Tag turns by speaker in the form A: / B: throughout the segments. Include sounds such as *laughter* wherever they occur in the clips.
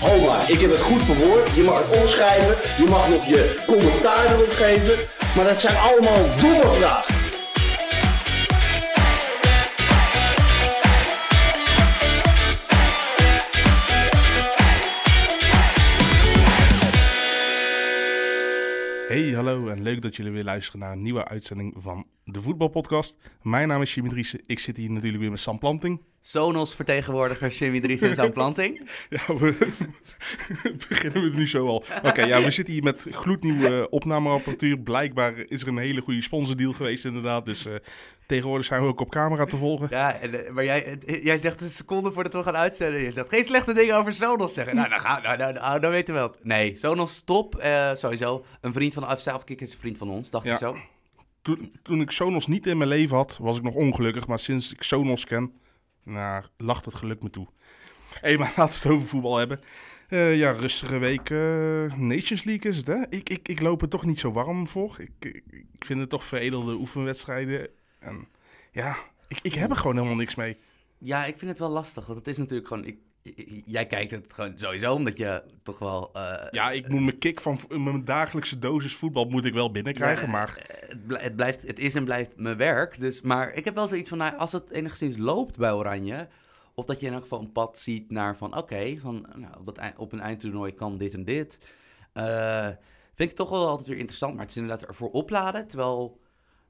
A: Ho maar, ik heb het goed verwoord. Je mag het omschrijven, je mag nog je commentaar erop geven. Maar dat zijn allemaal domme vragen.
B: Hey, hallo en leuk dat jullie weer luisteren naar een nieuwe uitzending van de Voetbalpodcast. Mijn naam is Jimmy Driessen. Ik zit hier natuurlijk weer met Sam Planting.
C: Sonos vertegenwoordiger Jimmy Dries en zijn planting. *laughs*
B: Ja, we *laughs* beginnen we nu zo al. Oké, ja, we zitten hier met gloednieuwe opnameapparatuur. Blijkbaar is er een hele goede sponsordeal geweest inderdaad. Dus eh, tegenwoordig zijn we ook op camera te volgen.
C: Ja, en, eh, maar jij, het- jij zegt een seconde voordat we gaan uitzenden. Je zegt geen slechte dingen over Sonos zeggen. Nou, nou, nou, nou, dan weten we wel. Nee, Sonos top. eh, sowieso. Een vriend van Afkik is een vriend van ons, dacht
B: Ja.
C: je zo?
B: Toen, toen ik Sonos niet in mijn leven had, was ik nog ongelukkig. Maar sinds ik Sonos ken, nou, lacht het geluk me toe. Hé, maar *laughs* laten we het over voetbal hebben. Eh, ja, rustige week. eh, Nations League is het, hè? Ik, ik, ik loop er toch niet zo warm voor. Ik, ik, vind het toch veredelde oefenwedstrijden. En ja, ik, ik heb er gewoon helemaal niks mee.
C: Ja, ik vind het wel lastig. Want het is natuurlijk gewoon... Ik, jij kijkt het gewoon sowieso, omdat je toch wel... eh,
B: Ja, ik moet mijn kick van mijn dagelijkse dosis voetbal moet ik wel binnenkrijgen.
C: Ja,
B: Maar
C: eh, Het, bl- het, blijft, het is en blijft mijn werk. Dus, maar ik heb wel zoiets van, nou, als het enigszins loopt bij Oranje... of dat je in elk geval een pad ziet naar van... oké, van nou, op, dat, op een eindtoernooi kan dit en dit. eh, vind ik toch wel altijd weer interessant. Maar het is inderdaad ervoor opladen. Terwijl,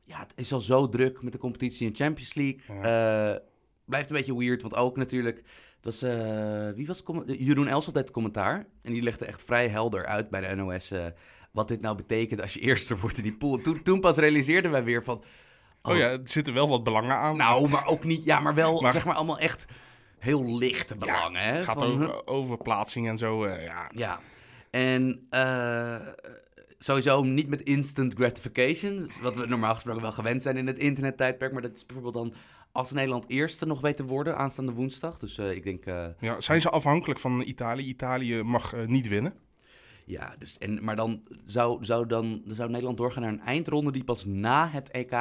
C: ja, het is al zo druk met de competitie in Champions League. Blijft een beetje weird, want ook natuurlijk... Was, eh, wie was comma- Jeroen Els het commentaar. En die legde echt vrij helder uit bij de NOS... eh, wat dit nou betekent als je eerste wordt in die pool. Toen, toen pas realiseerden wij weer van...
B: oh ja, er zitten wel wat belangen aan.
C: Nou, maar ook niet... Ja, maar wel,
B: Maar-
C: zeg maar, allemaal echt heel lichte belangen, hè?
B: het gaat
C: Van,
B: over, over plaatsing en zo. eh, ja.
C: Ja. En eh, sowieso niet met instant gratification. Wat we normaal gesproken wel gewend zijn in het internettijdperk. Maar dat is bijvoorbeeld dan... Als Nederland eerste nog weet te worden aanstaande woensdag. Dus eh, ik denk... eh,
B: Ja, zijn ze afhankelijk van Italië? Italië mag eh, niet winnen.
C: Ja, dus, en, maar dan zou, zou, dan, zou Nederland doorgaan naar een eindronde die pas na het EK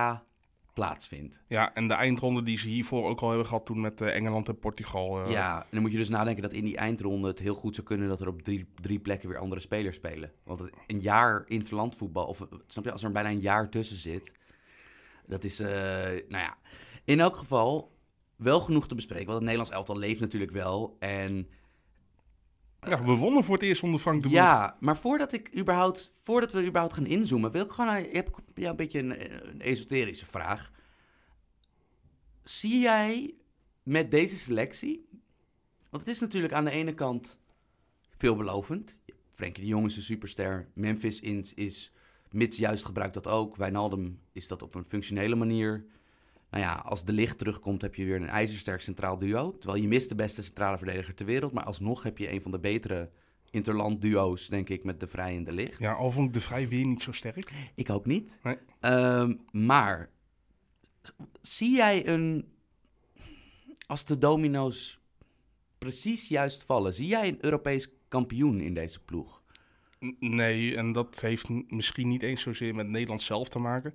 C: plaatsvindt.
B: Ja, en de eindronde die ze hiervoor ook al hebben gehad toen met Engeland en Portugal.
C: Ja, en dan moet je dus nadenken dat in die eindronde het heel goed zou kunnen dat er op drie, drie plekken weer andere spelers spelen. Want een jaar interlandvoetbal, of snap je, als er bijna een jaar tussen zit, dat is, nou ja, in elk geval wel genoeg te bespreken. Want het Nederlands elftal leeft natuurlijk wel. En
B: Ja, we wonnen voor het eerst onder Frank de Boer.
C: Ja, maar voordat, ik überhaupt, voordat we überhaupt gaan inzoomen, wil ik gewoon ik heb ja, een beetje een, een esoterische vraag. Zie jij met deze selectie, want het is natuurlijk aan de ene kant veelbelovend. Frenkie de Jong is een superster, Memphis is, is mits juist gebruikt dat ook. Wijnaldum is dat op een functionele manier. Nou ja, als de licht terugkomt heb je weer een ijzersterk centraal duo. Terwijl je mist de beste centrale verdediger ter wereld. Maar alsnog heb je een van de betere interland duo's, denk ik, met de Vrij en de Licht.
B: Ja, al vond ik de Vrij weer niet zo sterk.
C: Ik ook niet.
B: Nee.
C: Ehm, maar zie jij een... Als de domino's precies juist vallen, zie jij een Europees kampioen in deze ploeg?
B: Nee, en dat heeft misschien niet eens zozeer met Nederland zelf te maken.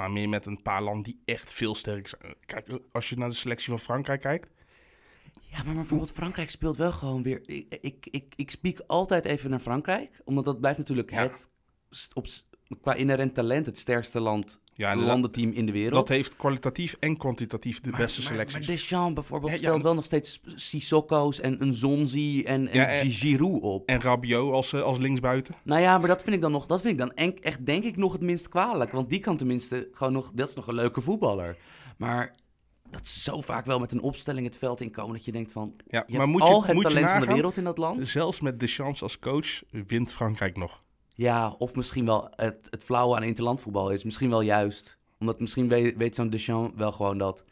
B: Maar meer met een paar landen die echt veel sterk zijn. Kijk, als je naar de selectie van Frankrijk kijkt.
C: Ja, maar bijvoorbeeld Frankrijk speelt wel gewoon weer... Ik, ik, ik, ik spiek altijd even naar Frankrijk, omdat dat blijft natuurlijk
B: Ja.
C: het... Op, qua inherent talent het sterkste land,
B: Ja,
C: landenteam in de wereld.
B: Dat heeft kwalitatief en kwantitatief de
C: Maar-
B: beste
C: maar,
B: selecties.
C: Maar Deschamps bijvoorbeeld
B: Ja, ja,
C: stelt wel nog steeds Sissokos en een Zonzi en, en Giroud op.
B: En Rabiot als, eh, als linksbuiten.
C: Nou ja, maar dat vind ik dan nog, dat vind ik dan en- echt denk ik nog het minst kwalijk. Want die kan tenminste gewoon nog, dat is nog een leuke voetballer. Maar dat is zo vaak wel met een opstelling het veld inkomen dat je denkt van,
B: Ja,
C: je
B: maar
C: hebt
B: moet je,
C: al het
B: moet je
C: talent van de wereld in dat land.
B: Zelfs met Deschamps als coach wint Frankrijk nog.
C: Ja, of misschien wel het, het flauwe aan interlandvoetbal is misschien wel juist. Omdat misschien weet, weet zo'n Deschamps wel gewoon dat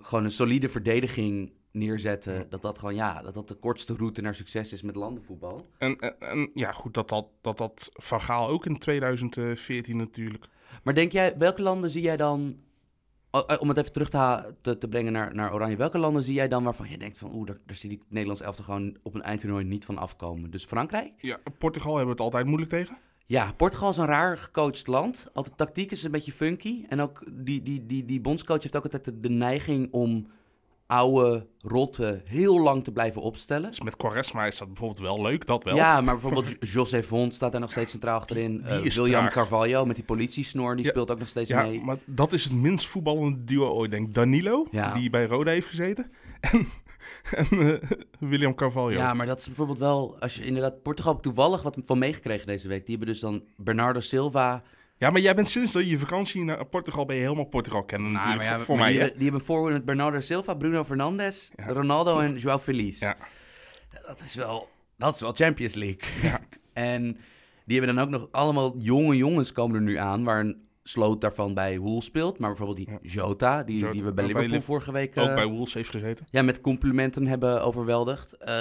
C: gewoon een solide verdediging neerzetten. Dat dat gewoon, ja, dat dat de kortste route naar succes is met landenvoetbal.
B: En, en, en ja, goed, dat dat, dat dat Van Gaal ook in 2014 natuurlijk.
C: Maar denk jij, welke landen zie jij dan... oh, eh, Om het even terug te, ha- te, te brengen naar, naar Oranje. Welke landen zie jij dan waarvan je denkt van... Oeh, daar, daar zie ik Nederlands elftal gewoon op een eindtoernooi niet van afkomen. Dus Frankrijk?
B: Ja, Portugal hebben we het altijd moeilijk tegen.
C: Ja, Portugal is een raar gecoacht land. Altijd tactiek is een beetje funky. En ook die, die, die, die bondscoach heeft ook altijd de, de neiging om oude rotten heel lang te blijven opstellen.
B: Dus met Quaresma is dat bijvoorbeeld wel leuk, dat wel.
C: Ja, maar bijvoorbeeld José Font staat daar nog steeds centraal achterin.
B: Die is
C: William
B: traag.
C: Carvalho met die politiesnor, die
B: Ja.
C: speelt ook nog steeds
B: Ja,
C: mee.
B: maar dat is het minst voetballende duo ooit. Denk Danilo,
C: Ja.
B: die bij Roda heeft gezeten. En, en eh, William Carvalho.
C: Ja, maar dat is bijvoorbeeld wel, als je inderdaad, Portugal toevallig wat van meegekregen deze week. Die hebben dus dan Bernardo Silva.
B: Ja, maar jij bent sinds dat je vakantie naar Portugal ben je helemaal Portugal kennen natuurlijk.
C: Nou, ja,
B: voor mij,
C: die, die hebben voorwoord met Bernardo Silva, Bruno Fernandes, Ronaldo en Joao Feliz.
B: Ja.
C: Dat is wel, dat is wel Champions League.
B: Ja. *laughs*
C: en die hebben dan ook nog allemaal jonge jongens komen er nu aan, waar een sloot daarvan bij Wool speelt. Maar bijvoorbeeld die Jota, die,
B: Jota,
C: die we bij
B: ook bij
C: Liverpool
B: Liv-
C: vorige week...
B: Ook
C: eh,
B: bij Wolves heeft gezeten.
C: ja, met complimenten hebben overweldigd. Eh,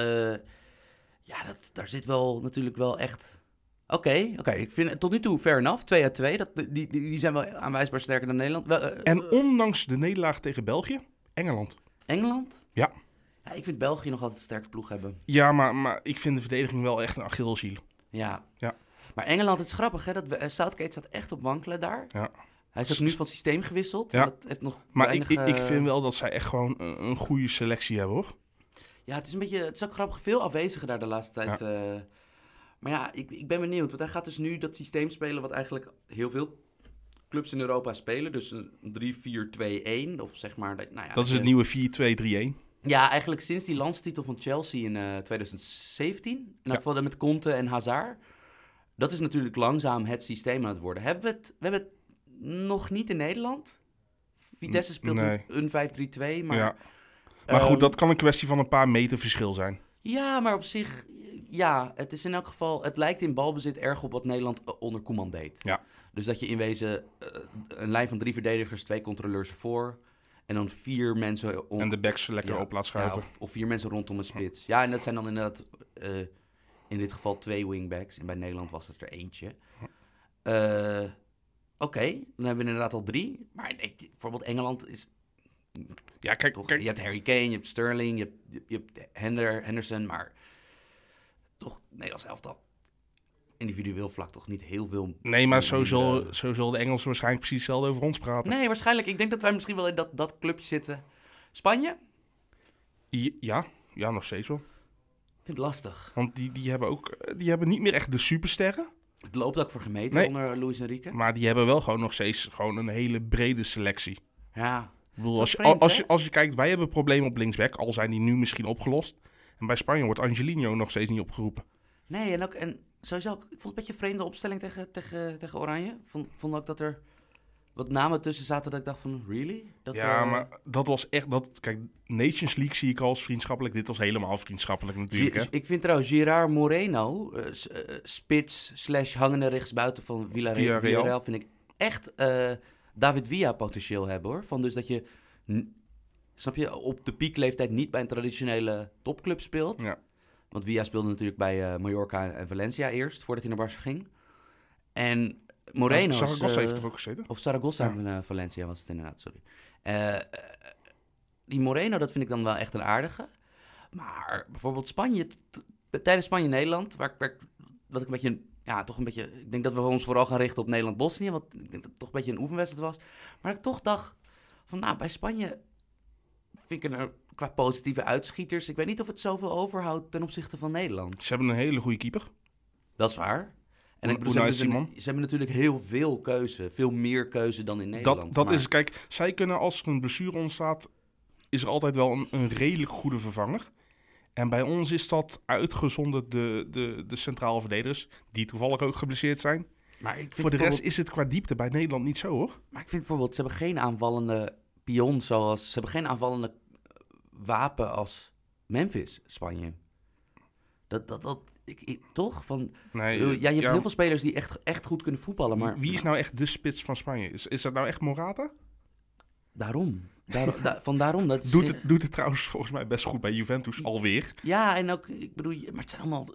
C: ja, dat, daar zit wel natuurlijk wel echt... Oké, oké. Ik vind tot nu toe fair enough. 2 uit 2. Dat, die, die, die zijn wel aanwijsbaar sterker dan Nederland. Wel, eh,
B: En ondanks de nederlaag tegen België, Engeland.
C: Engeland?
B: Ja.
C: ja. Ik vind België nog altijd een sterke ploeg hebben.
B: Ja, maar, maar ik vind de verdediging wel echt een Achilleshiel.
C: Ja.
B: Ja.
C: Maar Engeland, het is grappig hè. Dat we, eh, Southgate staat echt op wankelen daar.
B: Ja.
C: Hij is ook nu van het systeem gewisseld.
B: Ja.
C: Dat heeft nog
B: Maar
C: weinig,
B: ik, ik, ik
C: eh,
B: vind wel dat zij echt gewoon een, een goede selectie hebben, hoor.
C: Ja, het is een beetje, het is ook grappig, veel afwezigen daar de laatste tijd. Maar ja, ik, ik ben benieuwd, want hij gaat dus nu dat systeem spelen wat eigenlijk heel veel clubs in Europa spelen. Dus een 3-4-2-1, of zeg maar... Dat, nou ja,
B: Dat is
C: je-
B: het nieuwe 4-2-3-1.
C: Ja, eigenlijk sinds die landstitel van Chelsea in eh 2017, in geval met Conte en Hazard. Dat is natuurlijk langzaam het systeem aan het worden. Hebben we het, we hebben het nog niet in Nederland. Vitesse speelt
B: Nee.
C: een 5-3-2, maar...
B: ja. Maar
C: ehm,
B: goed, dat kan een kwestie van een paar meter verschil zijn.
C: Ja, maar op zich, ja, het is in elk geval, het lijkt in balbezit erg op wat Nederland eh, onder Koeman deed.
B: Ja.
C: Dus dat je in wezen eh, een lijn van drie verdedigers, twee controleurs voor en dan vier mensen om,
B: En de backs lekker
C: ja,
B: op laat
C: ja,
B: schuiven.
C: of, of vier mensen rondom een spits. Ja, en dat zijn dan inderdaad eh, in dit geval twee wingbacks. En bij Nederland was het er eentje. Oké, dan hebben we inderdaad al drie. Maar bijvoorbeeld Engeland is
B: Ja, kijk,
C: toch,
B: kijk
C: je hebt Harry Kane, je hebt Sterling, je hebt, je, je hebt Hender, Henderson, maar toch Nederlands elftal individueel vlak toch niet heel veel.
B: nee, maar zo, zal,
C: eh,
B: zo zullen de Engelsen waarschijnlijk precies hetzelfde over ons praten.
C: Nee, waarschijnlijk. Ik denk dat wij misschien wel in dat, dat clubje zitten. Spanje?
B: Ja, ja, nog steeds wel.
C: Ik vind het lastig.
B: Want die, die hebben ook eh, die hebben niet meer echt de supersterren.
C: Het loopt ook voor gemeten
B: Nee.
C: onder Luis Enrique.
B: Maar die hebben wel gewoon nog steeds gewoon een hele brede selectie.
C: Ja.
B: Ik bedoel, als je,
C: vreemd,
B: als, je, als je kijkt, wij hebben problemen op linksback, al zijn die nu misschien opgelost. En bij Spanje wordt Angelino nog steeds niet opgeroepen.
C: Nee, en ook, en sowieso, ik vond het een beetje een vreemde opstelling tegen, tegen, tegen Oranje. Vond, vond ook dat er wat namen tussen zaten dat ik dacht van, really? Dat,
B: ja,
C: eh,
B: maar dat was echt, dat, kijk, Nations League zie ik als vriendschappelijk. Dit was helemaal vriendschappelijk natuurlijk, hè.
C: Ik vind trouwens Gerard Moreno, eh, eh, spits slash hangende rechtsbuiten van Villarreal,
B: Villarreal.
C: Vind ik echt David Villa potentieel hebben hoor. Van dus dat je, snap je, op de piekleeftijd niet bij een traditionele topclub speelt.
B: Ja.
C: Want Villa speelde natuurlijk bij eh, Mallorca en Valencia eerst, voordat hij naar Barça ging. En Moreno
B: Zaragoza
C: eh,
B: heeft er ook gezeten.
C: of Zaragoza en eh, Valencia was het inderdaad, sorry. Die Moreno, dat vind ik dan wel echt een aardige. Maar bijvoorbeeld Spanje, tijdens Spanje-Nederland, waar, ik- waar, ik- wat ik een beetje, ja, toch een beetje, ik denk dat we ons vooral gaan richten op Nederland-Bosnië, want ik denk dat het toch een beetje een oefenwedstrijd was. Maar ik toch dacht, van nou, bij Spanje vind ik er qua positieve uitschieters, ik weet niet of het zoveel overhoudt ten opzichte van Nederland.
B: Ze hebben een hele goede keeper.
C: Dat is waar. En ik bedoel, ze, hebben,
B: Simon.
C: ze hebben natuurlijk heel veel keuze, veel meer keuze dan in Nederland.
B: Dat, dat
C: maar-
B: is, kijk, zij kunnen als er een blessure ontstaat, is er altijd wel een, een redelijk goede vervanger. En bij ons is dat uitgezonderd de, de, de centrale verdedigers, die toevallig ook geblesseerd zijn.
C: Maar ik vind
B: Voor de rest is het qua diepte bij Nederland niet zo hoor.
C: Maar ik vind bijvoorbeeld, ze hebben geen aanvallende pion zoals... Ze hebben geen aanvallende wapen als Memphis, Spanje. Dat, dat, dat, ik, ik- toch? Van,
B: Nee,
C: ja, je hebt
B: ja,
C: heel veel spelers die echt, echt goed kunnen voetballen, maar
B: Wie is nou echt de spits van Spanje? Is, is dat nou echt Morata?
C: daarom. Daar, da- van daarom. Dat is,
B: Doet het, doet het trouwens volgens mij best goed bij Juventus alweer.
C: Ja, en ook, ik bedoel, maar het zijn allemaal...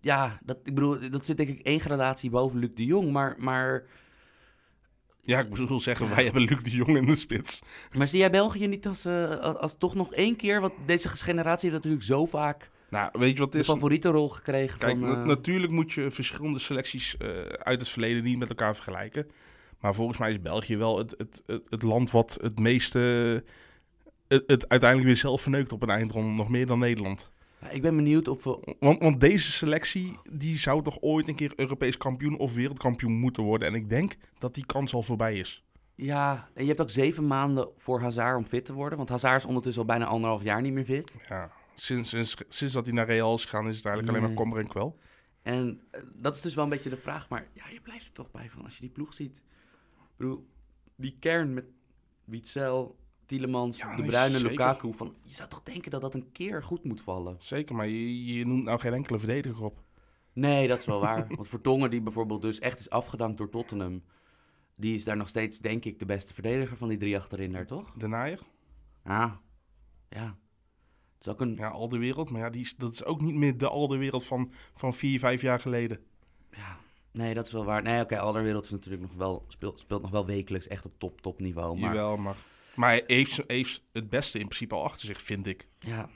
C: Ja, dat, ik bedoel, dat zit denk ik één gradatie boven Luc de Jong. Maar, maar,
B: Ja, ik bedoel zeggen, wij hebben Luc de Jong in de spits.
C: maar zie jij België niet als, eh, als, als toch nog één keer... Want deze generatie heeft natuurlijk zo vaak
B: Nou, weet je wat het
C: de
B: is?
C: favorietenrol gekregen
B: Kijk,
C: van...
B: na-
C: eh,
B: natuurlijk moet je verschillende selecties eh, uit het verleden niet met elkaar vergelijken. Maar volgens mij is België wel het, het, het, het land wat het meeste... Het, het uiteindelijk weer zelf verneukt op een eindronde, nog meer dan Nederland.
C: Ik ben benieuwd of we...
B: Want, want deze selectie, die zou toch ooit een keer Europees kampioen of wereldkampioen moeten worden. En ik denk dat die kans al voorbij is.
C: Ja, en je hebt ook zeven maanden voor Hazard om fit te worden. Want Hazard is ondertussen al bijna anderhalf jaar niet meer fit.
B: Ja, sinds, sinds, sinds dat hij naar Real is gegaan, is het eigenlijk alleen maar kommer en kwel.
C: En eh, dat is dus wel een beetje de vraag. Maar ja, je blijft er toch bij van als je die ploeg ziet. Ik bedoel, die kern met Witzel, Tielemans,
B: Ja,
C: De
B: nee,
C: Bruyne,
B: zeker.
C: Lukaku. Van, je zou toch denken dat dat een keer goed moet vallen?
B: Zeker, maar je, je noemt nou geen enkele verdediger op.
C: Nee, dat is wel waar. *laughs* Want Vertongen, die bijvoorbeeld dus echt is afgedankt door Tottenham... die is daar nog steeds, denk ik, de beste verdediger van die drie achterin daar, toch?
B: De naaier,
C: Ja, ja. Het is ook een...
B: ja, al de wereld. Maar ja, die is, dat is ook niet meer de al de wereld van, van vier, vijf jaar geleden.
C: Ja, nee, dat is wel waar. Nee, oké, Alderwereld is natuurlijk nog wel, speelt, speelt nog wel wekelijks echt op top, top niveau. Maar,
B: Jawel, maar, maar hij heeft, heeft het beste in principe al achter zich, vind ik.
C: ja.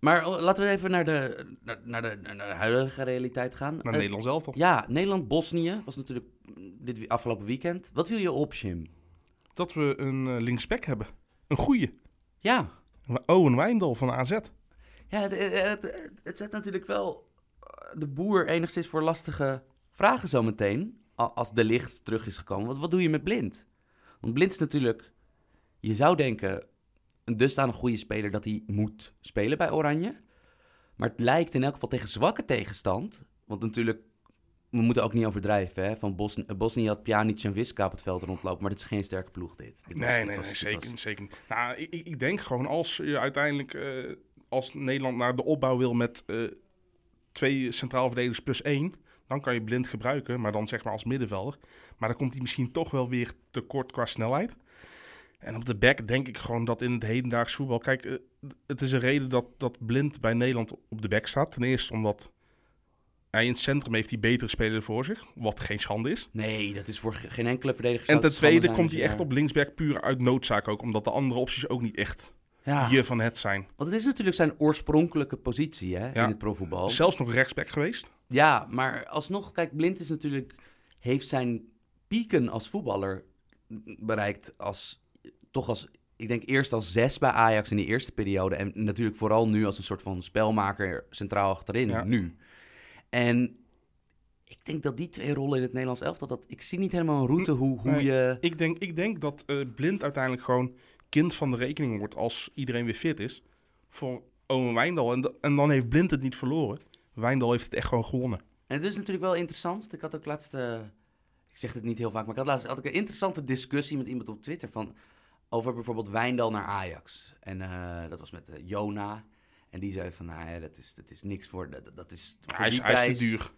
C: maar laten we even naar de, naar, naar de, naar de huidige realiteit gaan.
B: Naar
C: Eh,
B: Nederland zelf toch?
C: Ja, Nederland-Bosnië was natuurlijk dit afgelopen weekend. Wat viel je op, Jim?
B: Dat we een eh, linksback hebben. Een goeie.
C: Ja,
B: Owen Wijndal van AZ.
C: ja het, het, het, het zet natuurlijk wel eh, de boer enigszins voor lastige vragen zometeen. Als de licht terug is gekomen. Wat, wat doe je met Blind? Want Blind is natuurlijk, je zou denken, een dusdanig goede speler dat hij moet spelen bij Oranje. Maar het lijkt in elk geval tegen zwakke tegenstand. Want natuurlijk, we moeten ook niet overdrijven. Hè? Van Bosnië, Bosnië had Pjanic en Wiska op het veld rondlopen. Maar het is geen sterke ploeg dit. Dit was-
B: Nee,
C: dit
B: nee,
C: was-
B: nee,
C: dit
B: zeker,
C: was-
B: zeker. Nou, ik, ik ik denk gewoon als je uiteindelijk eh, als Nederland naar de opbouw wil met eh, twee centraal verdedigers plus één, dan kan je blind gebruiken, maar dan zeg maar als middenvelder. Maar dan komt hij misschien toch wel weer tekort qua snelheid. En op de back denk ik gewoon dat in het hedendaags voetbal... Kijk, eh, het is een reden dat, dat Blind bij Nederland op de back staat. Ten eerste omdat hij in het centrum heeft die betere speler voor zich, wat geen schande is.
C: Nee, dat is voor ge- geen enkele verdediger.
B: En ten tweede
C: zijn
B: komt hij echt op linksback puur uit noodzaak ook, omdat de andere opties ook niet echt
C: Ja.
B: hier van het zijn.
C: Want het is natuurlijk zijn oorspronkelijke positie hè,
B: Ja.
C: in het profvoetbal.
B: Zelfs nog rechtsback geweest.
C: Ja, maar alsnog, kijk, Blind is natuurlijk, heeft zijn pieken als voetballer bereikt als, toch als, ik denk eerst als zes bij Ajax in die eerste periode. En natuurlijk vooral nu als een soort van spelmaker centraal achterin,
B: Ja.
C: nu. En ik denk dat die twee rollen in het Nederlands elftal, dat, ik zie niet helemaal een route hoe, hoe
B: Nee.
C: je...
B: Ik denk, ik denk dat eh, Blind uiteindelijk gewoon kind van de rekening wordt als iedereen weer fit is. Voor Owen Wijndal. En, da- en dan heeft Blind het niet verloren. Wijndal heeft het echt gewoon gewonnen.
C: En het is natuurlijk wel interessant. Ik had ook laatst, eh, ik zeg het niet heel vaak, maar ik had laatst had ik een interessante discussie met iemand op Twitter van over bijvoorbeeld Wijndal naar Ajax. En eh, dat was met eh, Jona. En die zei van, nou ja, dat is, dat is niks voor, dat, dat is voor
B: Hij is, te duur.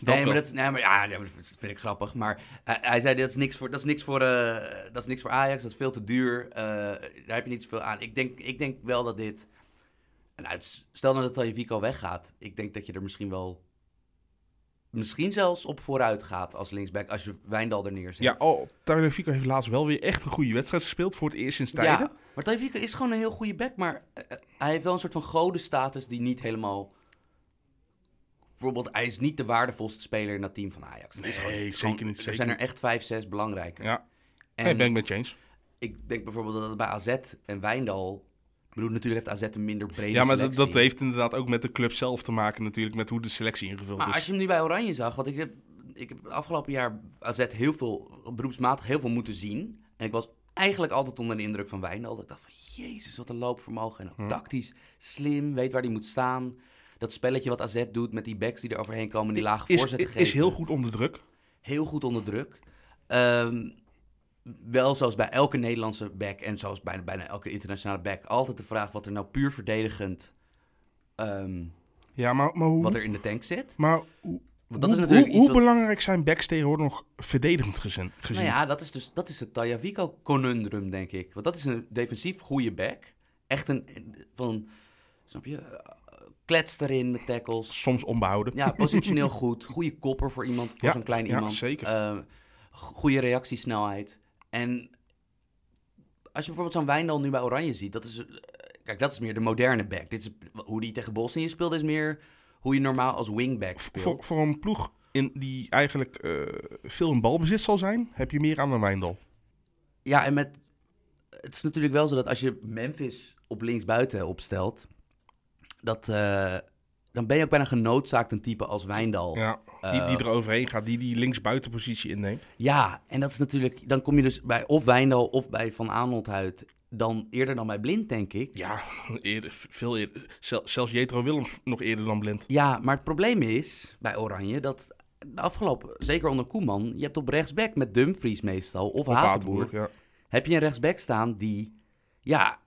B: Dat
C: nee, maar dat, nee, maar ja, dat vind ik grappig. Maar hij, hij zei, dat is niks voor, dat is niks voor, eh, dat is niks voor Ajax, dat is veel te duur. eh, daar heb je niet zoveel aan. Ik denk, ik denk wel dat dit... En uit, stel nou dat Tajevico weggaat. Ik denk dat je er misschien wel... Misschien zelfs op vooruit gaat als linksback, als je Wijndal er neerzet.
B: Ja, oh, Taylor Fico heeft laatst wel weer echt een goede wedstrijd gespeeld. Voor het eerst sinds tijden.
C: Ja, maar Tajevico is gewoon een heel goede back, maar eh, eh, hij heeft wel een soort van godenstatus die niet helemaal... Bijvoorbeeld, hij is niet de waardevolste speler in dat team van Ajax.
B: Nee,
C: gewoon-
B: zeker
C: gewoon-
B: niet,
C: Er zijn er echt vijf, zes belangrijker.
B: Ja,
C: En
B: nee, ben ik met James.
C: ik denk bijvoorbeeld dat het bij AZ en Wijndal... Ik bedoel, natuurlijk heeft AZ een minder brede
B: Ja, maar dat, heeft inderdaad ook met de club zelf te maken natuurlijk. Met hoe de selectie ingevuld
C: Maar
B: is.
C: als je hem nu bij Oranje zag, want ik heb, ik heb afgelopen jaar AZ heel veel, beroepsmatig heel veel moeten zien. En ik was eigenlijk altijd onder de indruk van Wijndal. Dat ik dacht van, jezus, wat een loopvermogen. En ook
B: Hm.
C: tactisch, slim, weet waar hij moet staan. Dat spelletje wat AZ doet met die backs die er overheen komen, die lage
B: is,
C: voorzetten
B: is,
C: geven.
B: is heel goed onder druk.
C: Heel goed onder druk. Ehm, wel zoals bij elke Nederlandse back en zoals bij bijna elke internationale back... altijd de vraag wat er nou puur verdedigend... ehm,
B: Ja, maar, maar hoe...
C: wat er in de tank zit.
B: Maar hoe,
C: Want dat is
B: hoe,
C: natuurlijk
B: hoe,
C: iets
B: hoe
C: wat-
B: belangrijk zijn backs tegenwoordig nog verdedigend gezien? gezien?
C: Nou ja, dat is dus dat is het Tajavico conundrum, denk ik. Want dat is een defensief goede back. Echt een van, snap je, eh, klets erin met tackles.
B: Soms onbehouden.
C: Ja, positioneel *laughs* goed. Goede kopper voor iemand, voor
B: Ja,
C: zo'n klein
B: ja,
C: iemand.
B: zeker.
C: Eh, goede reactiesnelheid. En als je bijvoorbeeld zo'n Wijndal nu bij Oranje ziet, dat is, eh, kijk, dat is meer de moderne back. Dit is hoe die tegen Bosnië speelde, is meer hoe je normaal als wingback speelt.
B: Voor, voor een ploeg in, die eigenlijk eh, veel in balbezit zal zijn, heb je meer aan een Wijndal.
C: Ja, en met. Het is natuurlijk wel zo dat als je Memphis op linksbuiten opstelt. Dat. eh, dan ben je ook bijna genoodzaakt een type als Wijndal. Ja.
B: Ja, die, die
C: Eh,
B: er overheen gaat, die die linksbuitenpositie inneemt.
C: en dat is natuurlijk. Dan kom je dus bij of Wijndal of bij Van Aanholt. Dan eerder dan bij Blind, denk ik.
B: Ja, eerder, veel eerder. Zel- zelfs Jetro Willems nog eerder dan Blind.
C: Ja, maar het probleem is bij Oranje dat. De afgelopen, zeker onder Koeman, je hebt op rechtsback met Dumfries meestal, of,
B: Of
C: Hatenboer,
B: Hatenboer, ja.
C: heb je een rechtsback staan die, ja,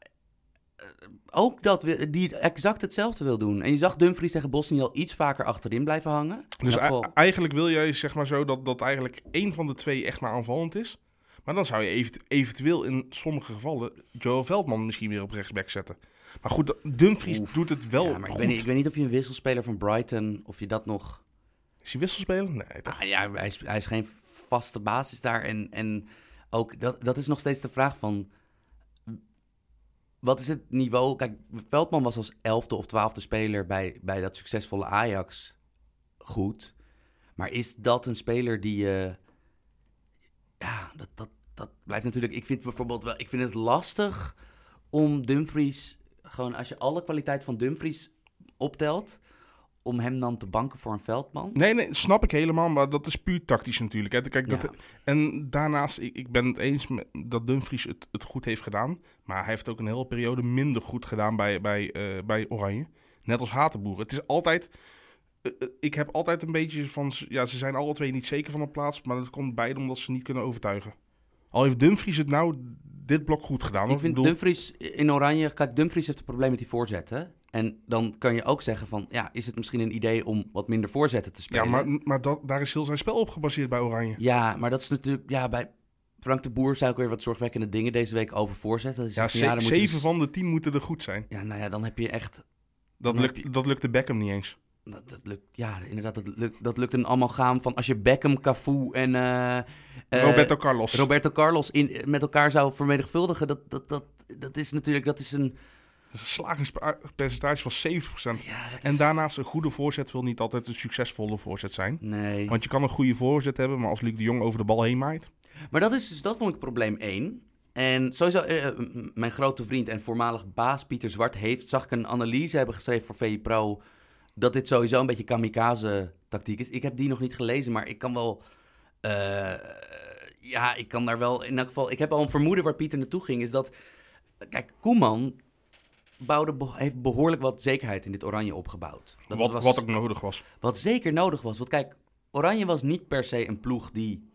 C: ook dat, wil- die exact hetzelfde wil doen. En je zag Dumfries tegen Bosnië al iets vaker achterin blijven hangen.
B: Dus
C: geval-
B: eigenlijk wil jij zeg maar zo dat, dat eigenlijk één van de twee echt maar aanvallend is. Maar dan zou je event- eventueel in sommige gevallen Joel Veldman misschien weer op rechtsback zetten. Maar goed, Dumfries
C: Oef.
B: doet het wel
C: ja, maar ik weet, niet, ik weet niet of je een wisselspeler van Brighton, of je dat nog...
B: Is hij wisselspeler? Nee, toch?
C: Ah, ja, hij is, hij is geen vaste basis daar. En, en ook, dat, dat is nog steeds de vraag van... Wat is het niveau? Kijk, Veldman was als elfde of twaalfde speler bij, bij dat succesvolle Ajax goed. Maar is dat een speler die je... ja, dat, dat, dat blijft natuurlijk... Ik vind bijvoorbeeld wel... Ik vind het lastig om Dumfries... Gewoon als je alle kwaliteit van Dumfries optelt... om hem dan te banken voor een Veldman.
B: Nee, nee, snap ik helemaal, maar dat is puur tactisch natuurlijk. Hè. Kijk, dat. En daarnaast, ik, ik ben het eens met, dat Dumfries het, het goed heeft gedaan. Maar hij heeft ook een hele periode minder goed gedaan bij, bij, eh, bij Oranje. Net als Hatenboer. Het is altijd... eh, eh, ik heb altijd een beetje van... Ja, ze zijn alle twee niet zeker van een plaats. Maar dat komt beide omdat ze niet kunnen overtuigen. Al heeft Dumfries het nou dit blok goed gedaan.
C: Ik vind
B: bedoel,
C: Dumfries in oranje... Kijk, Dumfries heeft een probleem met die voorzetten. En dan kan je ook zeggen van... Ja, is het misschien een idee om wat minder voorzetten te
B: ja,
C: spelen?
B: maar, maar dat, daar is heel zijn spel op gebaseerd bij Oranje.
C: Ja, maar dat is natuurlijk... Ja, bij Frank de Boer zei ook weer wat zorgwekkende dingen deze week over voorzetten. Dus
B: Ja, ze-
C: je
B: zeven
C: dus-
B: van de tien moeten er goed zijn.
C: Ja, nou ja, dan heb je echt...
B: Dat, lukt,
C: je-
B: dat lukte Beckham niet eens.
C: Dat, dat lukt, ja, inderdaad, dat lukt, dat lukt een amalgaam van... Als je Beckham, Cafu en... eh, eh,
B: Roberto Carlos.
C: Roberto Carlos in, met elkaar zou vermenigvuldigen... Dat, dat, dat, dat is natuurlijk... Dat is een...
B: Een slagingspercentage van 7%.
C: Ja, dat
B: En
C: is-
B: daarnaast, een goede voorzet wil niet altijd een succesvolle voorzet zijn.
C: Nee.
B: Want je kan een goede voorzet hebben, maar als Luc de Jong over de bal heen maait...
C: Maar dat, is dus, dat vond ik probleem 1. En sowieso, eh, mijn grote vriend en voormalig baas Pieter Zwart heeft, zag ik een analyse hebben geschreven voor VI Pro, dat dit sowieso een beetje kamikaze-tactiek is. Ik heb die nog niet gelezen, maar ik kan wel, eh, ja, ik kan daar wel, in elk geval, ik heb al een vermoeden waar Pieter naartoe ging, is dat, kijk, Koeman bouwde, heeft behoorlijk wat zekerheid in dit oranje opgebouwd. Dat
B: Wat,
C: was-
B: wat ook nodig was.
C: wat zeker nodig was. Want kijk, Oranje was niet per se een ploeg die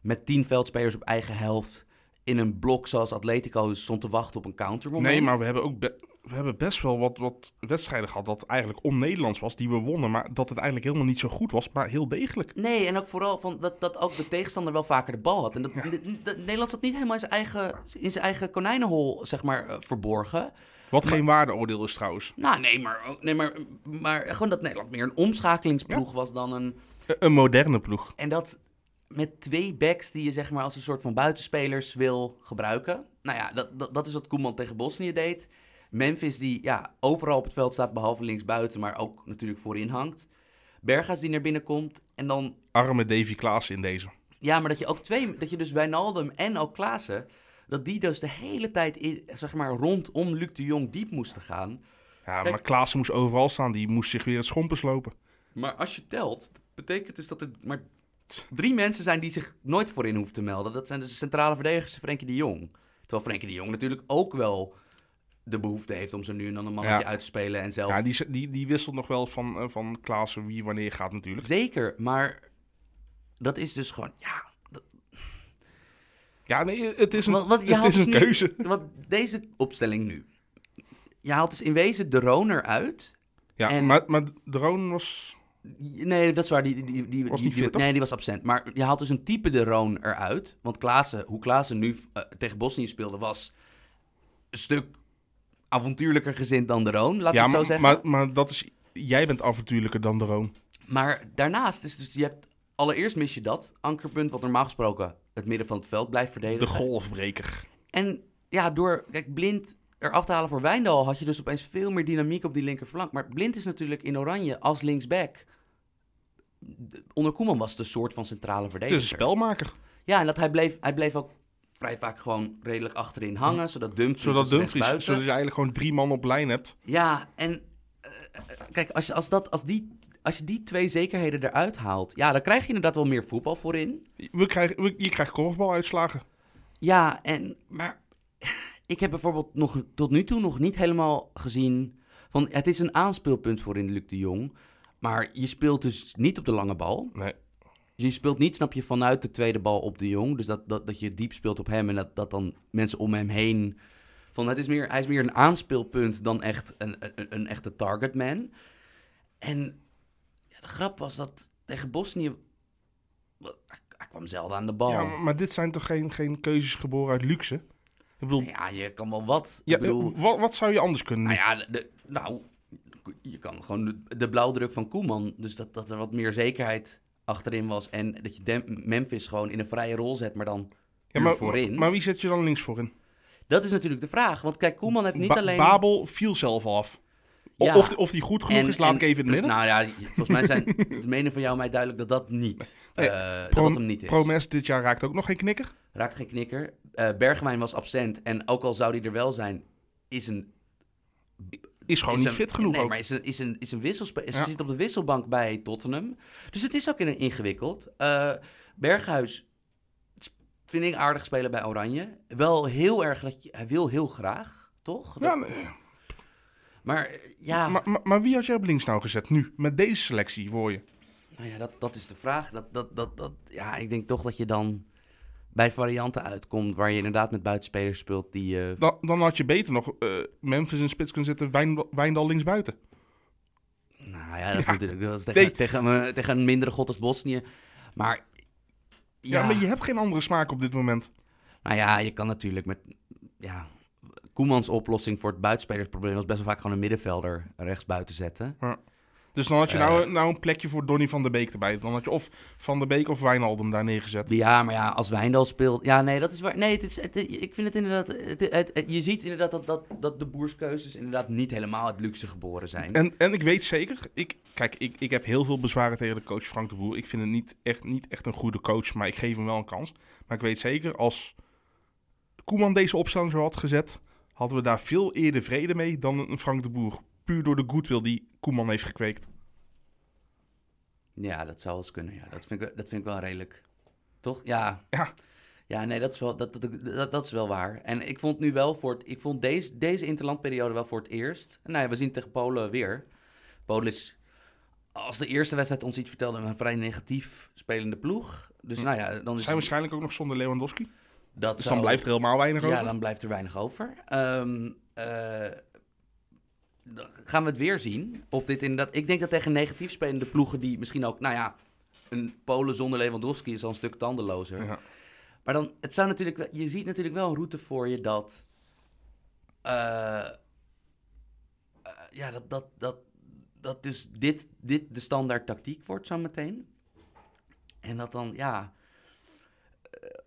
C: met tien veldspelers op eigen helft in een blok zoals Atletico stond te wachten op een countermoment.
B: Nee, maar we hebben ook we hebben best wel wat, wat wedstrijden gehad dat eigenlijk on-Nederlands was, die we wonnen. Maar dat het eigenlijk helemaal niet zo goed was, maar heel degelijk.
C: Nee, en ook vooral van dat, dat ook de tegenstander wel vaker de bal had. En dat, de- de- Nederland zat niet helemaal in zijn eigen, in zijn eigen konijnenhol, zeg maar, eh, verborgen.
B: Wat geen waardeoordeel is trouwens.
C: Nou, nee, maar, nee maar, maar gewoon dat Nederland meer een omschakelingsploeg was dan een...
B: Een- Een moderne ploeg.
C: En dat met twee backs die je zeg maar als een soort van buitenspelers wil gebruiken. Nou ja, dat, dat, dat is wat Koeman tegen Bosnië deed. Memphis die ja, overal op het veld staat, behalve linksbuiten, maar ook natuurlijk voorin hangt. Berga's die naar binnen komt. En dan,
B: Arme Davy Klaas in deze.
C: ja, maar dat je ook twee, dat je dus Wijnaldum en ook Klaassen, dat die dus de hele tijd in, zeg maar rondom Luc de Jong diep moesten gaan.
B: Ja,
C: Kijk-
B: maar Klaas moest overal staan. Die moest zich weer het schompens lopen.
C: Maar als je telt, betekent dus dat er maar drie mensen zijn die zich nooit voorin hoeven te melden. Dat zijn dus de centrale verdedigers en Frenkie de Jong. Terwijl Frenkie de Jong natuurlijk ook wel de behoefte heeft om zo nu en dan een mannetje
B: Ja.
C: uit te spelen en zelf...
B: Ja, die, die, die wisselt nog wel van, eh, van Klaassen wie wanneer gaat natuurlijk.
C: Zeker, maar dat is dus gewoon... Ja,
B: Ja, nee, het is een, het is
C: dus
B: een
C: nu-
B: keuze.
C: Want deze opstelling nu... Je haalt dus in wezen de Roner uit.
B: Ja,
C: En-
B: maar, maar Drone was...
C: Nee, dat is waar. Die, die, die, die,
B: Was
C: die-
B: niet
C: die-
B: fit, toch?
C: Nee, die was absent. Maar je haalt dus een type de Roon eruit. Want Klaassen, hoe Klaassen nu eh, tegen Bosnië speelde, was een stuk avontuurlijker gezind dan de Roon, laat ik het zo zeggen.
B: maar, maar dat is... Jij bent avontuurlijker dan de Roon.
C: Maar daarnaast is dus, je hebt, allereerst mis je dat ankerpunt, wat normaal gesproken het midden van het veld blijft verdedigen.
B: De golfbreker.
C: En ja, door, kijk, Blind eraf te halen voor Wijndal had je dus opeens veel meer dynamiek op die linkerflank. Maar Blind is natuurlijk in oranje als linksback. Onder Koeman was het een soort van centrale
B: Het
C: verdediger.
B: is een spelmaker.
C: Ja, en dat hij bleef, hij bleef ook vrij vaak gewoon redelijk achterin hangen, zodat Dumfries,
B: Zodat Dumfries, zodat je eigenlijk gewoon drie man op lijn hebt.
C: Ja, en eh, kijk, als je, als, dat, als, die, als je die twee zekerheden eruit haalt, ja, dan krijg je inderdaad wel meer voetbal voorin.
B: We krijgen, we- je krijgt korfbaluitslagen.
C: Ja, en, maar *laughs* ik heb bijvoorbeeld nog, tot nu toe nog niet helemaal gezien van, het is een aanspeelpunt voor in Luc de Jong, maar je speelt dus niet op de lange bal.
B: Nee.
C: Je speelt niet, snap je, vanuit de tweede bal op de Jong. Dus dat, dat, dat je diep speelt op hem en dat, dat dan mensen om hem heen... Van, het is meer, hij is meer een aanspeelpunt dan echt een, een, een echte targetman. En grap was dat tegen Bosnië... Hij, kwam zelden aan de bal.
B: Ja,
C: Ja,
B: maar- dit zijn toch geen, geen keuzes geboren uit luxe? Ik bedoel,
C: je kan wel wat.
B: ja,
C: ik bedoel,
B: wat, wat zou je anders kunnen
C: nou
B: doen?
C: ja, de, de- nou, je kan gewoon de, de blauwdruk van Koeman. Dus dat, dat er wat meer zekerheid achterin was. En dat je Dem- Memphis gewoon in een vrije rol zet, maar dan
B: Ja, maar,
C: voorin.
B: maar wie zet je dan links voorin?
C: Dat is natuurlijk de vraag. Want kijk, Koeman heeft niet
B: Ba-
C: alleen...
B: Babel viel zelf af.
C: Ja.
B: Of, of die goed genoeg
C: En-
B: is, laat
C: en-
B: ik even in het
C: dus,
B: midden.
C: Nou ja, volgens mij zijn *laughs* de mening van jou en mij duidelijk dat dat niet,
B: Nee,
C: eh, dat hem niet is.
B: Promes dit jaar raakt ook nog geen knikker.
C: Raakt geen knikker. Eh Bergwijn was absent. En ook al zou die er wel zijn, is een...
B: Is gewoon
C: is
B: niet
C: een-
B: fit genoeg
C: Nee,
B: ook.
C: maar is een, is een, is een wisselspe-
B: Ja.
C: zit op de wisselbank bij Tottenham. Dus het is ook in- ingewikkeld. Eh, Berghuis vind ik aardig spelen bij Oranje. Wel heel erg dat je... Hij wil heel graag, toch?
B: Ja, nee.
C: Maar eh, ja...
B: maar, maar, maar wie had jij op links nou gezet nu? Met deze selectie voor je.
C: Nou ja, dat, dat is de vraag. Dat, dat, dat, dat, ja, ik denk toch dat je dan bij varianten uitkomt waar je inderdaad met buitenspelers speelt die... eh,
B: Dan, dan had je beter nog eh, Memphis in spits kunnen zetten, Wijn, Wijndal links buiten.
C: nou ja, dat is natuurlijk dat is tegen,
B: Nee.
C: tegen, een- tegen een mindere god als Bosnië. Maar
B: Ja.
C: ja,
B: maar je hebt geen andere smaak op dit moment.
C: nou ja, je kan natuurlijk met... Ja, Koemans oplossing voor het buitenspelersprobleem was best wel vaak gewoon een middenvelder rechts buiten zetten.
B: Dus dan had je
C: Eh.
B: nou, nou een plekje voor Donny van der Beek erbij. Dan had je of Van der Beek of Wijnaldum daar neergezet.
C: Ja, maar ja, als Wijndal speelt... Ja, nee, dat is waar. Nee, het is, het, ik vind het inderdaad... Het, het- het- je ziet inderdaad dat, dat, dat de boerskeuzes inderdaad niet helemaal uit luxe geboren zijn.
B: En, en ik weet zeker, ik, kijk, ik, ik heb heel veel bezwaren tegen de coach Frank de Boer. Ik vind het niet echt, niet echt een goede coach, maar ik geef hem wel een kans. Maar ik weet zeker, als Koeman deze opstelling zo had gezet, hadden we daar veel eerder vrede mee dan een Frank de Boer. Puur door de goodwill die Koeman heeft gekweekt.
C: Ja, dat zou wel eens kunnen. Ja. Dat, vind ik, dat vind ik wel redelijk. Toch? Ja.
B: Ja.
C: Ja, nee, dat is wel, dat, dat, dat, dat is wel waar. En ik vond nu wel voor het, ik vond deze, deze interlandperiode wel voor het eerst. Nou ja, we zien het tegen Polen weer. Polen is, als de eerste wedstrijd ons iets vertelde, een vrij negatief spelende ploeg. Dus
B: Hm.
C: nou ja, dan is
B: Zijn waarschijnlijk ook nog zonder Lewandowski.
C: Dat
B: Dus
C: zou-
B: dan blijft er helemaal weinig
C: ja,
B: over.
C: dan blijft er weinig over. Ehm, eh, gaan we het weer zien. Of dit inderdaad. Ik denk dat tegen negatief spelende ploegen die misschien ook. Nou ja, een Polen zonder Lewandowski is al een stuk tandelozer.
B: Ja.
C: Maar dan, het zou natuurlijk. Je ziet natuurlijk wel een route voor je dat. eh, eh, ja, dat, dat, dat, dat dus dit, dit de standaard tactiek wordt zo meteen. En dat dan, ja.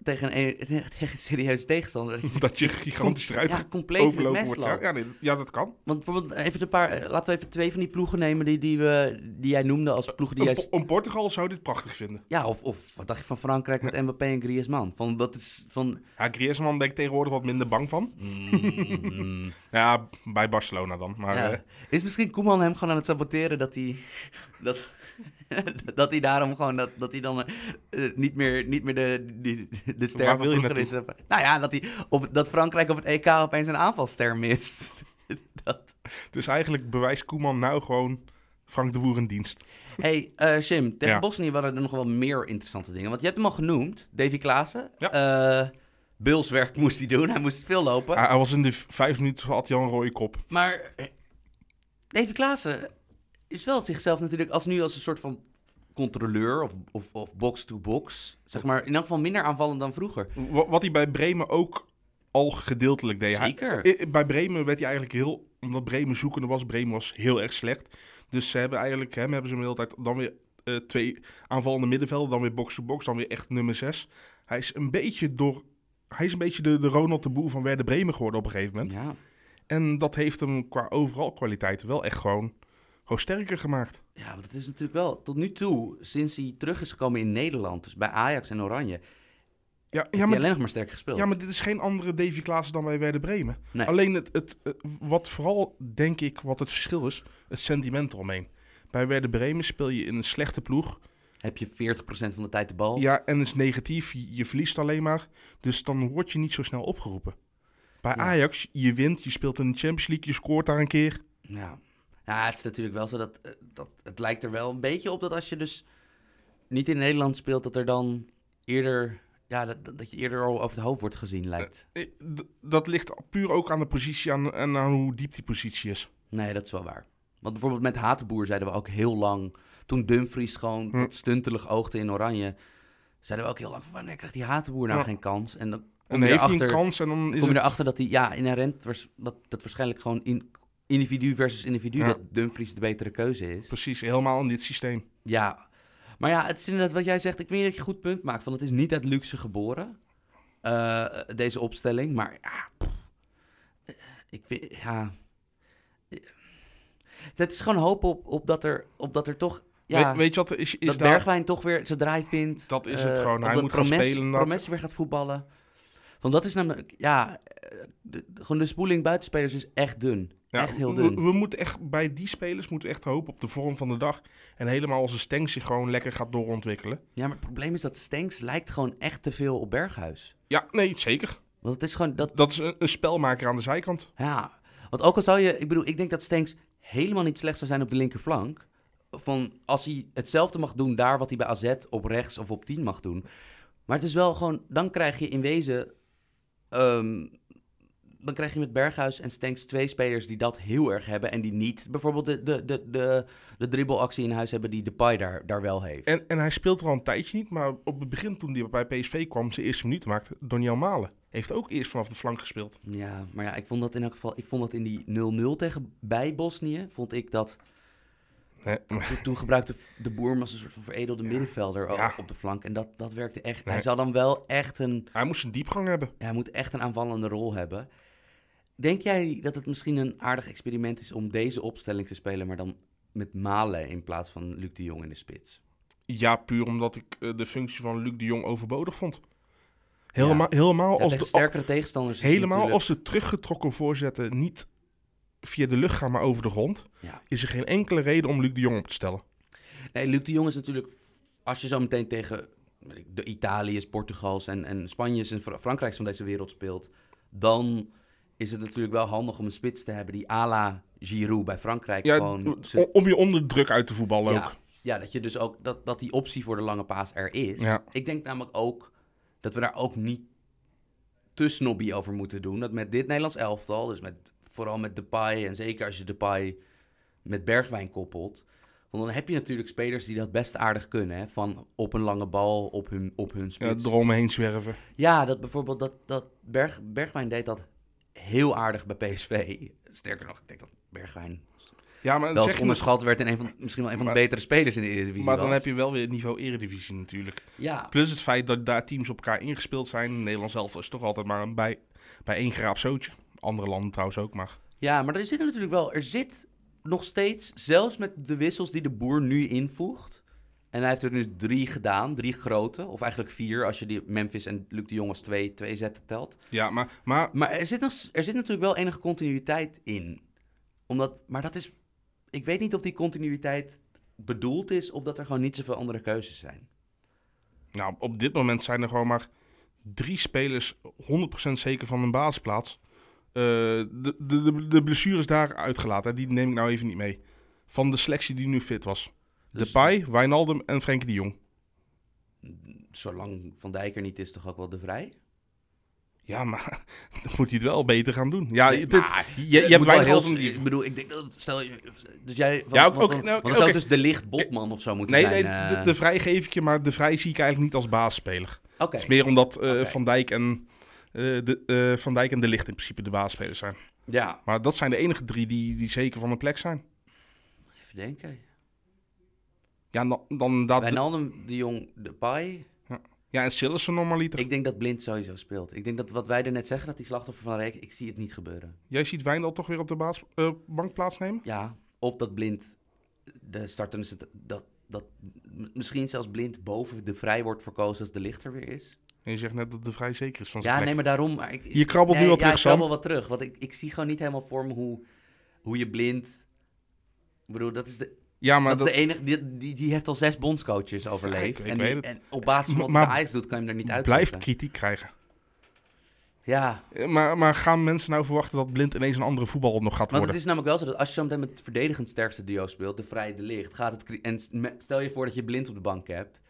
C: Tegen een, tegen een *laughs* serieuze tegenstander. dat je
B: Dat je gigantisch eruit
C: ja, compleet
B: overlopen wordt. Ja, ja, nee, ja, dat kan.
C: Want bijvoorbeeld, even een paar, eh, laten we even twee van die ploegen nemen die, die, we, die jij noemde als ploegen die
B: Een,
C: jij...
B: Een Portugal zou dit prachtig vinden.
C: Ja, of, of wat dacht je van Frankrijk met Mbappé en Griezmann? Van, dat is van...
B: Ja, Griezmann ben ik tegenwoordig wat minder bang van.
C: Mm, *laughs*
B: Ja, bij Barcelona dan. Maar
C: ja.
B: eh,
C: Is misschien Koeman hem gewoon aan het saboteren dat hij... *laughs* Dat, *laughs* dat hij daarom gewoon, dat, dat hij dan eh, niet meer, niet meer de, de, de ster van
B: wil
C: vroeger is. Nou ja, dat, hij op, dat Frankrijk op het EK opeens een aanvalster mist. *laughs* dat,
B: dus eigenlijk bewijst Koeman nou gewoon Frank de Boer een dienst.
C: hey, eh Jim, tegen
B: Ja.
C: Bosnië waren er nog wel meer interessante dingen. Want je hebt hem al genoemd, Davy Klaassen.
B: Ja.
C: Eh, Bulswerk moest hij doen, hij moest veel lopen.
B: Hij, hij was in de vijf minuten had hij al een rode kop.
C: Maar Davy Klaassen, is wel zichzelf natuurlijk als nu als een soort van controleur of, of, of box-to-box. Zeg maar in elk geval minder aanvallend dan vroeger.
B: Wa- Wat hij bij Bremen ook al gedeeltelijk deed. Hij-
C: Zeker.
B: i- bij Bremen werd hij eigenlijk heel... Omdat Bremen zoekende was, Bremen was heel erg slecht. Dus ze hebben eigenlijk hem hebben ze hem de hele tijd dan weer eh, twee aanvallende middenvelden. Dan weer box-to-box, dan weer echt nummer zes. Hij is een beetje door... Hij is een beetje de, de Ronald de Boer van Werder Bremen geworden op een gegeven moment.
C: Ja.
B: En dat heeft hem qua overal kwaliteiten wel echt gewoon, gewoon sterker gemaakt.
C: ja, want het is natuurlijk wel tot nu toe, sinds hij terug is gekomen in Nederland, dus bij Ajax en Oranje,
B: Ja, ja,
C: hij
B: maar,
C: alleen nog maar sterk gespeeld.
B: ja, maar dit is geen andere Davy Klaassen dan bij Werder Bremen.
C: Nee.
B: Alleen het, het, het- wat vooral, denk ik, wat het verschil is, het sentiment eromheen. Bij Werder Bremen speel je in een slechte ploeg.
C: Heb je 40% van de tijd de bal.
B: Ja, en is negatief, je, je verliest alleen maar. Dus dan word je niet zo snel opgeroepen. Bij
C: Ja.
B: Ajax, je wint, je speelt in de Champions League, je scoort daar een keer.
C: Ja. Ja, het is natuurlijk wel zo dat, eh, dat het lijkt er wel een beetje op dat als je dus niet in Nederland speelt, dat er dan eerder, ja, dat, dat- je eerder al over het hoofd wordt gezien lijkt.
B: Eh, d- Dat ligt puur ook aan de positie aan, en aan hoe diep die positie is.
C: Nee, dat is wel waar. Want bijvoorbeeld met Hatenboer zeiden we ook heel lang, toen Dumfries gewoon
B: Hm.
C: stuntelig oogde in Oranje, zeiden we ook heel lang van wanneer krijgt die Hatenboer nou
B: Ja.
C: geen kans? En dan
B: En dan heeft hij een kans en dan is
C: kom je
B: het...
C: erachter dat hij, ja, inherent, was- dat, dat waarschijnlijk gewoon in, individu versus individu,
B: Ja.
C: dat Dumfries de betere keuze is.
B: Precies, helemaal in dit systeem.
C: Ja, maar ja, het is inderdaad wat jij zegt. Ik weet dat je een goed punt maakt. Van het is niet uit luxe geboren, eh, deze opstelling. Maar ja, eh, ik weet, ja. Eh, Het is gewoon hoop op, op, dat, er, op dat er toch, ja,
B: weet, weet je wat is? is
C: dat
B: daar...
C: Bergwijn toch weer zijn draai vindt.
B: Dat is het gewoon. Hij
C: dat
B: moet gaan spelen, inderdaad.
C: Promes weer gaat voetballen. Want dat is namelijk, ja, de, de- gewoon de spoeling buitenspelers is echt dun.
B: Ja,
C: echt heel dun.
B: We, moeten echt bij die spelers moeten we echt hopen op de vorm van de dag. En helemaal als de Stenks zich gewoon lekker gaat doorontwikkelen.
C: Ja, maar het probleem is dat Stenks lijkt gewoon echt te veel op Berghuis.
B: Ja, nee, zeker.
C: Want het is gewoon, dat,
B: Dat is een, een spelmaker aan de zijkant.
C: Ja, want ook al zou je... Ik bedoel, ik denk dat Stenks helemaal niet slecht zou zijn op de linkerflank. Van als hij hetzelfde mag doen daar wat hij bij AZ op rechts of op 10 mag doen. Maar het is wel gewoon... Dan krijg je in wezen... ehm, dan krijg je met Berghuis en Stenks twee spelers die dat heel erg hebben. En die niet bijvoorbeeld de, de, de, de, de dribbelactie in huis hebben die Depay daar, daar wel heeft.
B: En, en hij speelt er al een tijdje niet. Maar op het begin toen hij bij PSV kwam, zijn eerste minuut maakte, Doniel Malen. Heeft ook eerst vanaf de flank gespeeld.
C: Ja, maar ja, ik vond dat in elk geval... Ik vond dat in die 0-0 tegen bij Bosnië... Vond ik dat...
B: Nee,
C: Toen, gebruikte de boer hem als een soort van veredelde middenvelder
B: Ja.
C: op de flank. En dat, dat werkte echt.
B: Nee.
C: Hij zou dan wel echt een.
B: hij moest een diepgang hebben.
C: ja, Hij moet echt een aanvallende rol hebben. Denk jij dat het misschien een aardig experiment is om deze opstelling te spelen, maar dan met Malen in plaats van Luc de Jong in de spits?
B: Ja, puur omdat ik eh, de functie van Luc de Jong overbodig vond. Helemaal, helemaal,
C: Ja,
B: als, de,
C: sterkere tegenstanders.
B: helemaal
C: natuurlijk-
B: als de teruggetrokken voorzetten niet via de lucht gaan, maar over de grond,
C: Ja.
B: is er geen enkele reden om Luc de Jong op te stellen.
C: Nee, Luc de Jong is natuurlijk. Als je zo meteen tegen de Italiërs, Portugals en, en Spanjes en Fra- Frankrijks van deze wereld speelt. Dan is het natuurlijk wel handig om een spits te hebben die à la Giroud bij Frankrijk
B: Ja,
C: gewoon...
B: om je onder druk uit te voetballen
C: ja,
B: ook.
C: ja, dat je dus ook dat, dat die optie voor de lange paas er is.
B: Ja.
C: Ik denk namelijk ook dat we daar ook niet te snobby over moeten doen. Dat met dit Nederlands elftal, dus met, vooral met Depay en zeker als je Depay met Bergwijn koppelt, want dan heb je natuurlijk spelers die dat best aardig kunnen, hè? van op een lange bal op hun, op hun
B: Ja,
C: spits.
B: eromheen zwerven.
C: Ja, dat bijvoorbeeld dat, dat Berg, Bergwijn deed dat heel aardig bij PSV. Sterker nog, ik denk dat Bergwijn
B: Ja, maar,
C: wel eens
B: je
C: onderschat werd en een van, misschien wel een van de betere spelers in de Eredivisie
B: maar dan
C: was.
B: heb je wel weer het niveau eredivisie natuurlijk.
C: Ja,
B: Plus het feit dat daar teams op elkaar ingespeeld zijn. Nederland zelf is toch altijd maar een bij, bij één graap zootje. Andere landen trouwens ook, maar...
C: Ja, maar er zit natuurlijk wel, er zit nog steeds, zelfs met de wissels die de boer nu invoegt. En hij heeft er nu drie gedaan, drie grote, of eigenlijk vier als je die Memphis en Luc de Jong als twee, twee zetten telt.
B: Ja, maar, maar
C: Maar er zit, nog, er zit natuurlijk wel enige continuïteit in. Omdat, maar dat is, ik weet niet of die continuïteit bedoeld is of dat er gewoon niet zoveel andere keuzes zijn.
B: nou, op dit moment zijn er gewoon maar drie spelers 100% zeker van een basisplaats. Eh, de, de, de, de blessures daar uitgelaten, hè, die neem ik nou even niet mee. Van de selectie die nu fit was.
C: Dus-
B: Depay, Wijnaldum en Frenkie de Jong.
C: Zolang Van Dijk er niet is, toch ook wel de vrij?
B: Ja, maar *laughs* dan moet hij het wel beter gaan doen. Ja,
C: Nee,
B: dit-
C: maar
B: je, hebt
C: wel heel-. Ik bedoel, ik denk dat... Stel. Dus jij...
B: Ja, ook-
C: dan,
B: nou,
C: zou dus de licht Botman of zo moeten
B: Nee,
C: zijn.
B: nee,
C: eh.
B: de, de Vrij geef ik je, maar de Vrij zie ik eigenlijk niet als baasspeler.
C: Oké,
B: Het is meer omdat eh,
C: Oké.
B: Van, Dijk en, eh, de, eh, Van Dijk en De Licht in principe de baasspelers zijn.
C: ja.
B: Maar dat zijn de enige drie die, die zeker van een plek zijn.
C: Even denken.
B: Ja, dan, dan dat.
C: Wijnaldum, de Jong, de Pai.
B: Ja, en Sillissen normaliter.
C: Ik denk dat Blind sowieso speelt. Ik denk dat wat wij er net zeggen, dat die slachtoffer van Reek, ik zie het niet gebeuren.
B: Jij ziet Wijndal toch weer op de baas, eh, bank plaatsnemen?
C: Ja, of dat Blind de startende dat, dat misschien zelfs Blind boven de Vrij wordt verkozen als de lichter weer is.
B: En je zegt net dat de Vrij zeker is van zijn
C: Ja,
B: plek.
C: nee, maar daarom. Maar ik,
B: Je krabbelt
C: nee,
B: nu wat
C: ja,
B: terug,
C: ik
B: Sam.
C: krabbel wat terug. Want ik, ik zie gewoon niet helemaal voor me hoe, hoe je Blind... Ik bedoel, dat is de,
B: Ja, maar
C: dat
B: dat,
C: is de enige... Die, die, die heeft al zes bondscoaches overleefd.
B: ik- ik
C: en,
B: weet
C: die-
B: het.
C: en op basis van wat *laughs*
B: Maar
C: hij Ajax doet, kan je hem er niet uit
B: blijft kritiek krijgen.
C: Ja,
B: Eh, Maar, maar gaan mensen nou verwachten dat Blind ineens een andere voetballer nog gaat
C: Want het
B: worden?
C: is namelijk wel zo dat als je zo meteen met het verdedigend sterkste duo speelt, de vrije de licht, gaat het... En stel je voor dat je blind op de bank hebt.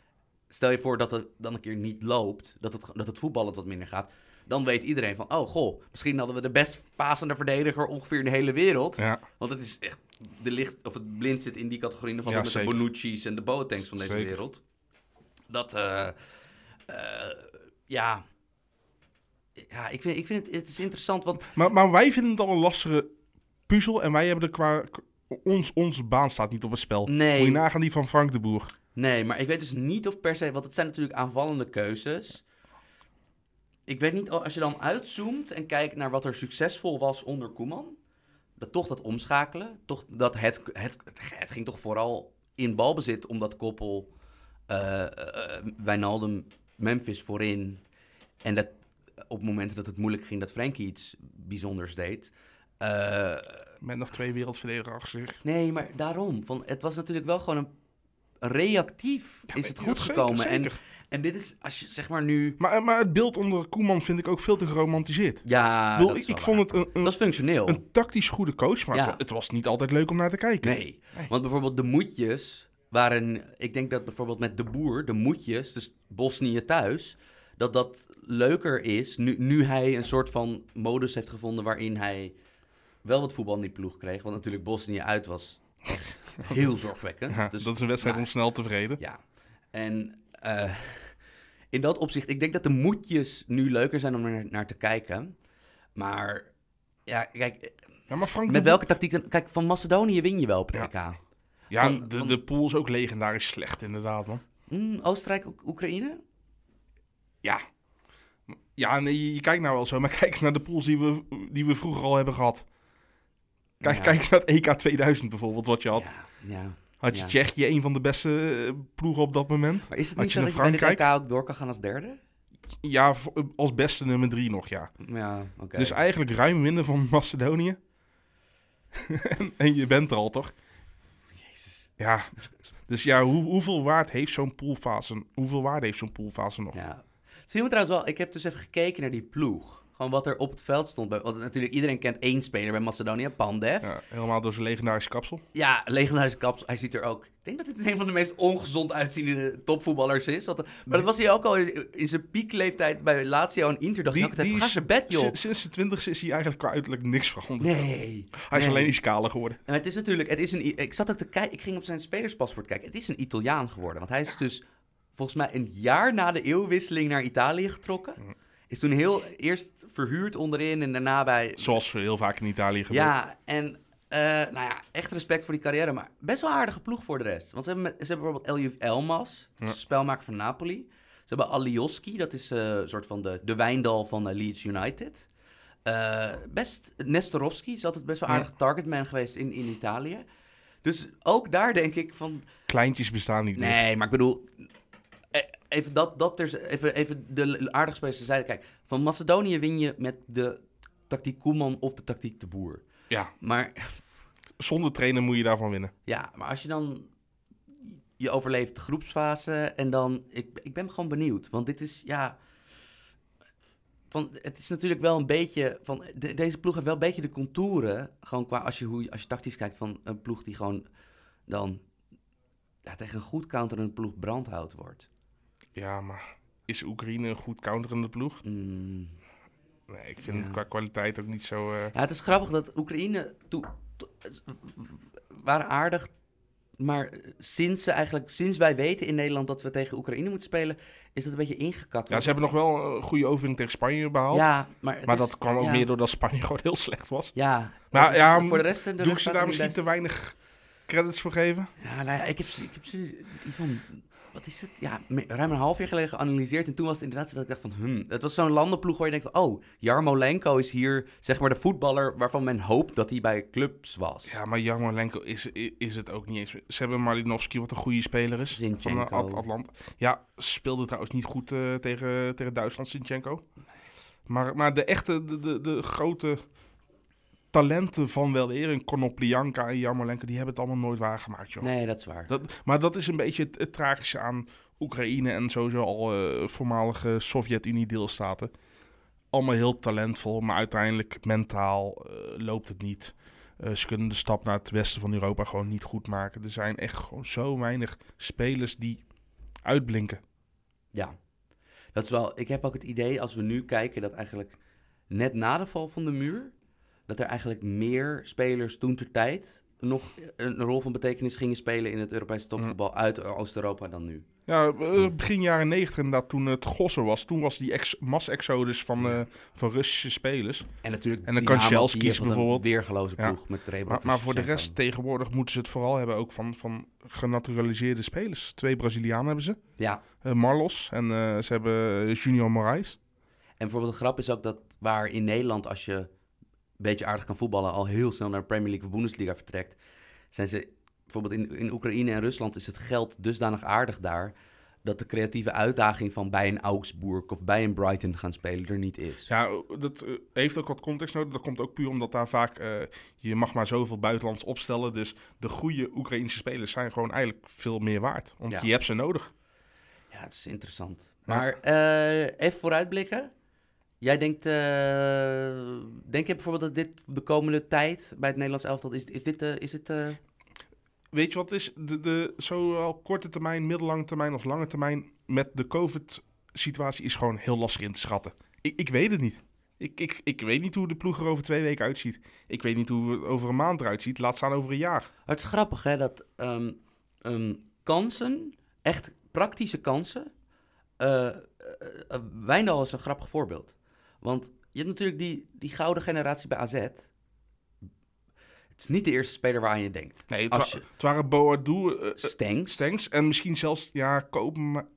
C: Stel je voor dat het dan een keer niet loopt, dat het, dat het voetballen wat minder gaat. Dan weet iedereen van, oh goh, misschien hadden we de best pasende verdediger ongeveer in de hele wereld.
B: Ja,
C: Want het is echt, de licht, of het blind zit in die categorie nog wel
B: Ja,
C: met de. Bonucci's en de Boatengs van deze
B: Zeker.
C: wereld. Dat, eh, eh, ja... Ja, ik vind, ik vind het, het is interessant, want
B: maar, maar wij vinden het al een lastige puzzel en wij hebben er qua... Ons, onze baan staat niet op het spel.
C: Nee.
B: Moet je nagaan die van Frank de Boer.
C: Nee, maar ik weet dus niet of per se, want het zijn natuurlijk aanvallende keuzes. Ik weet niet, als je dan uitzoomt en kijkt naar wat er succesvol was onder Koeman, dat toch dat omschakelen, toch dat het, het, het ging toch vooral in balbezit, omdat Koppel, eh eh, Wijnaldum, Memphis voorin en dat op momenten dat het moeilijk ging, dat Frenkie iets bijzonders deed. Eh,
B: Met nog twee wereldverdedigers achter zich.
C: Nee, maar daarom. Van, het was natuurlijk wel gewoon een reactief is het goed
B: zeker,
C: gekomen.
B: Zeker.
C: en dit is, als je zeg maar nu...
B: Maar, maar het beeld onder Koeman vind ik ook veel te geromantiseerd.
C: Ja,
B: Ik bedoel, vond het een, een,
C: Dat is functioneel.
B: een tactisch goede coach, maar
C: Ja.
B: het, wa- het was niet altijd leuk om naar te kijken.
C: Nee. Want bijvoorbeeld de moedjes waren... Ik denk dat bijvoorbeeld met de boer, de moedjes, dus Bosnië thuis... Dat dat leuker is, nu, nu hij een soort van modus heeft gevonden... waarin hij wel wat voetbal in die ploeg kreeg. Want natuurlijk Bosnië uit was *laughs* heel zorgwekkend.
B: Ja,
C: Dus-
B: dat is een wedstrijd om snel te vreden.
C: Ja, en eh, in dat opzicht, ik denk dat de moedjes nu leuker zijn om er naar te kijken. Maar ja, kijk,
B: Ja, maar Frank de
C: met welke tactiek... dan- Kijk, van Macedonië win je wel op
B: Ja.
C: EK.
B: Ja,
C: van-
B: de,
C: van-
B: de pool is ook legendarisch slecht, inderdaad, man.
C: Hm, Oostenrijk, Oek- Oekraïne?
B: Ja. Ja, nee, je, je kijkt nou wel zo, maar *laughs* kijk eens naar de pools die we, die we vroeger al hebben gehad. Kijk,
C: Ja.
B: kijk eens naar het EK 2000 bijvoorbeeld, wat je had.
C: Ja, ja.
B: Had je
C: ja.
B: Tsjechië een van de beste eh, ploegen op dat moment?
C: Maar is het niet zo dat je bij de
B: Frankrijk?
C: EK ook door kan gaan als derde?
B: Ja, v- als beste nummer drie nog, ja.
C: Ja, oké.
B: Dus eigenlijk ruim winnen van *laughs* Macedonië. en, *laughs* en je bent er al, toch?
C: Jezus.
B: Ja. Dus ja, hoe, hoeveel waarde heeft zo'n poolfase? Hoeveel waarde heeft zo'n poolfase nog?
C: Ja. Zie je trouwens wel, ik heb dus even gekeken naar die ploeg. Gewoon wat er op het veld stond. Bij, want natuurlijk, iedereen kent één speler bij Macedonië, Pandev.
B: Ja, helemaal door zijn legendarische kapsel.
C: Ja, legendarische kaps. Hij ziet er ook. Ik denk dat het een van de meest ongezond uitziende topvoetballers is. Maar dat was hij ook al in, in zijn piekleeftijd bij Lazio en Inter. Dacht ik altijd, ga zijn bed, joh.
B: si- Sinds de twintigste is hij eigenlijk qua uiterlijk niks veranderd.
C: Nee.
B: Hij is
C: nee.
B: alleen iets kaler geworden.
C: En het is natuurlijk, het is een, ik zat ook te kijken, ik ging op zijn spelerspaspoort kijken. Het is een Italiaan geworden. Want hij is dus volgens mij een jaar na de eeuwwisseling naar Italië getrokken. Is toen heel eerst verhuurd onderin en daarna bij
B: Zoals heel vaak in Italië gebeurt.
C: Ja, en eh, nou ja, echt respect voor die carrière, maar best wel aardige ploeg voor de rest. Want ze hebben, met- ze hebben bijvoorbeeld Eljuf Elmas, spelmaker van Napoli. Ze hebben Alioski, dat is eh, een soort van de, de Wijndal van eh, Leeds United. Best, Nestorovski is altijd best wel
B: Ja.
C: aardig targetman geweest in, in Italië. Dus ook daar denk ik van,
B: Kleintjes bestaan niet meer.
C: Nee, maar ik bedoel. Even, dat, dat er, even, even de aardige spelers zeiden. Kijk, van Macedonië win je met de tactiek Koeman of de tactiek de Boer.
B: Ja,
C: Maar *laughs*
B: zonder trainer moet je daarvan winnen.
C: ja, maar als je dan. Je overleeft de groepsfase en dan. Ik, ik ben gewoon benieuwd. Want dit is, ja. Van, het is natuurlijk wel een beetje. Van, de- deze ploeg heeft wel een beetje de contouren. Gewoon qua. Als je, hoe, als je tactisch kijkt van een ploeg die gewoon. dan. Ja, tegen een goed counterende ploeg brandhout wordt.
B: Ja, maar is Oekraïne een goed counterende ploeg?
C: Mm,
B: Nee, ik vind
C: Ja.
B: het qua kwaliteit ook niet zo... eh,
C: Ja, het is grappig dat Oekraïne toe, to- waren aardig, maar sinds ze eigenlijk, sinds wij weten in Nederland dat we tegen Oekraïne moeten spelen, is dat een beetje ingekakt.
B: Ja, ze hebben nog wel een goede overwinning tegen Spanje behaald.
C: Ja, maar, het
B: maar
C: is-
B: dat kwam ook
C: ja,
B: meer doordat Spanje *laughs* gewoon heel slecht was.
C: Ja,
B: Maar ja,
C: voor de rest de
B: Doe ik ze daar misschien te weinig credits voor geven?
C: Ja, nou ja, ik heb ze, ik heb ze wat is het? Ja, ruim een half jaar geleden geanalyseerd. En toen was het inderdaad zo dat ik dacht van, hmm, het was zo'n landenploeg waar je denkt van, oh, Jarmolenko is hier, zeg maar, de voetballer waarvan men hoopt dat hij bij clubs was.
B: Ja, maar Jarmolenko is, is het ook niet eens. Ze hebben Malinovski, wat een goede speler is. Van
C: Zinchenko.
B: At Atlanta. Ja, speelde trouwens niet goed eh, tegen, tegen Duitsland, Sinchenko. Maar, maar de echte, de, de, de grote talenten van wel eer, en Konoplyanka en Jarmolenko, die hebben het allemaal nooit waargemaakt, joh.
C: Nee, dat is waar.
B: Dat, maar dat is een beetje het, het tragische aan Oekraïne en sowieso al eh, voormalige Sovjet-Unie-deelstaten. Allemaal heel talentvol, maar uiteindelijk mentaal eh, loopt het niet. Eh, ze kunnen de stap naar het westen van Europa gewoon niet goed maken. Er zijn echt gewoon zo weinig spelers die uitblinken.
C: Ja, dat is wel. Ik heb ook het idee als we nu kijken dat eigenlijk net na de val van de muur, dat er eigenlijk meer spelers toen ter tijd nog een rol van betekenis gingen spelen in het Europese topvoetbal uit Oost-Europa dan nu.
B: Ja, eh, begin jaren negentig inderdaad, toen het gossen was. Toen was die ex mass-exodus van, eh, van Russische spelers.
C: En natuurlijk.
B: En dan kan
C: wat een
B: bijvoorbeeld.
C: Weergeloze
B: Ja.
C: ploeg met Rebro.
B: Maar, maar voor de rest, tegenwoordig moeten ze het vooral hebben ook van, van genaturaliseerde spelers. Twee Brazilianen hebben ze.
C: Ja,
B: Eh, Marlos en ze hebben Junior Moraes.
C: en bijvoorbeeld de grap is ook dat waar in Nederland, als je beetje aardig kan voetballen, al heel snel naar de Premier League of Bundesliga vertrekt, zijn ze bijvoorbeeld in, in Oekraïne en Rusland is het geld dusdanig aardig daar dat de creatieve uitdaging van bij een Augsburg of bij een Brighton gaan spelen er niet is.
B: Ja, dat eh, heeft ook wat context nodig. Dat komt ook puur omdat daar vaak... eh, je mag maar zoveel buitenlands opstellen. Dus de goede Oekraïnse spelers zijn gewoon eigenlijk veel meer waard. Want
C: Ja.
B: je hebt ze nodig.
C: Ja, het is interessant.
B: Ja.
C: Maar eh, even vooruitblikken. Jij denkt, eh, denk je bijvoorbeeld dat dit de komende tijd bij het Nederlands elftal is, is dit, eh, is dit eh,
B: Weet je wat is? De, de, zowel korte termijn, middellange termijn als lange termijn... met de COVID-situatie is gewoon heel lastig in te schatten. Ik, ik weet het niet. Ik, ik, ik weet niet hoe de ploeg er over twee weken uitziet. Ik weet niet hoe het over een maand eruit ziet. Laat staan over een jaar.
C: Het is grappig hè, dat ehm, ehm, kansen, echt praktische kansen. eh eh, eh, Wijndal is een grappig voorbeeld. Want je hebt natuurlijk die, die gouden generatie bij AZ. Het is niet de eerste speler waaraan je denkt.
B: Nee, het, wa-
C: je-
B: het waren Boadu, eh, eh,
C: Stenks,
B: Stenks en misschien zelfs ja, Kopen,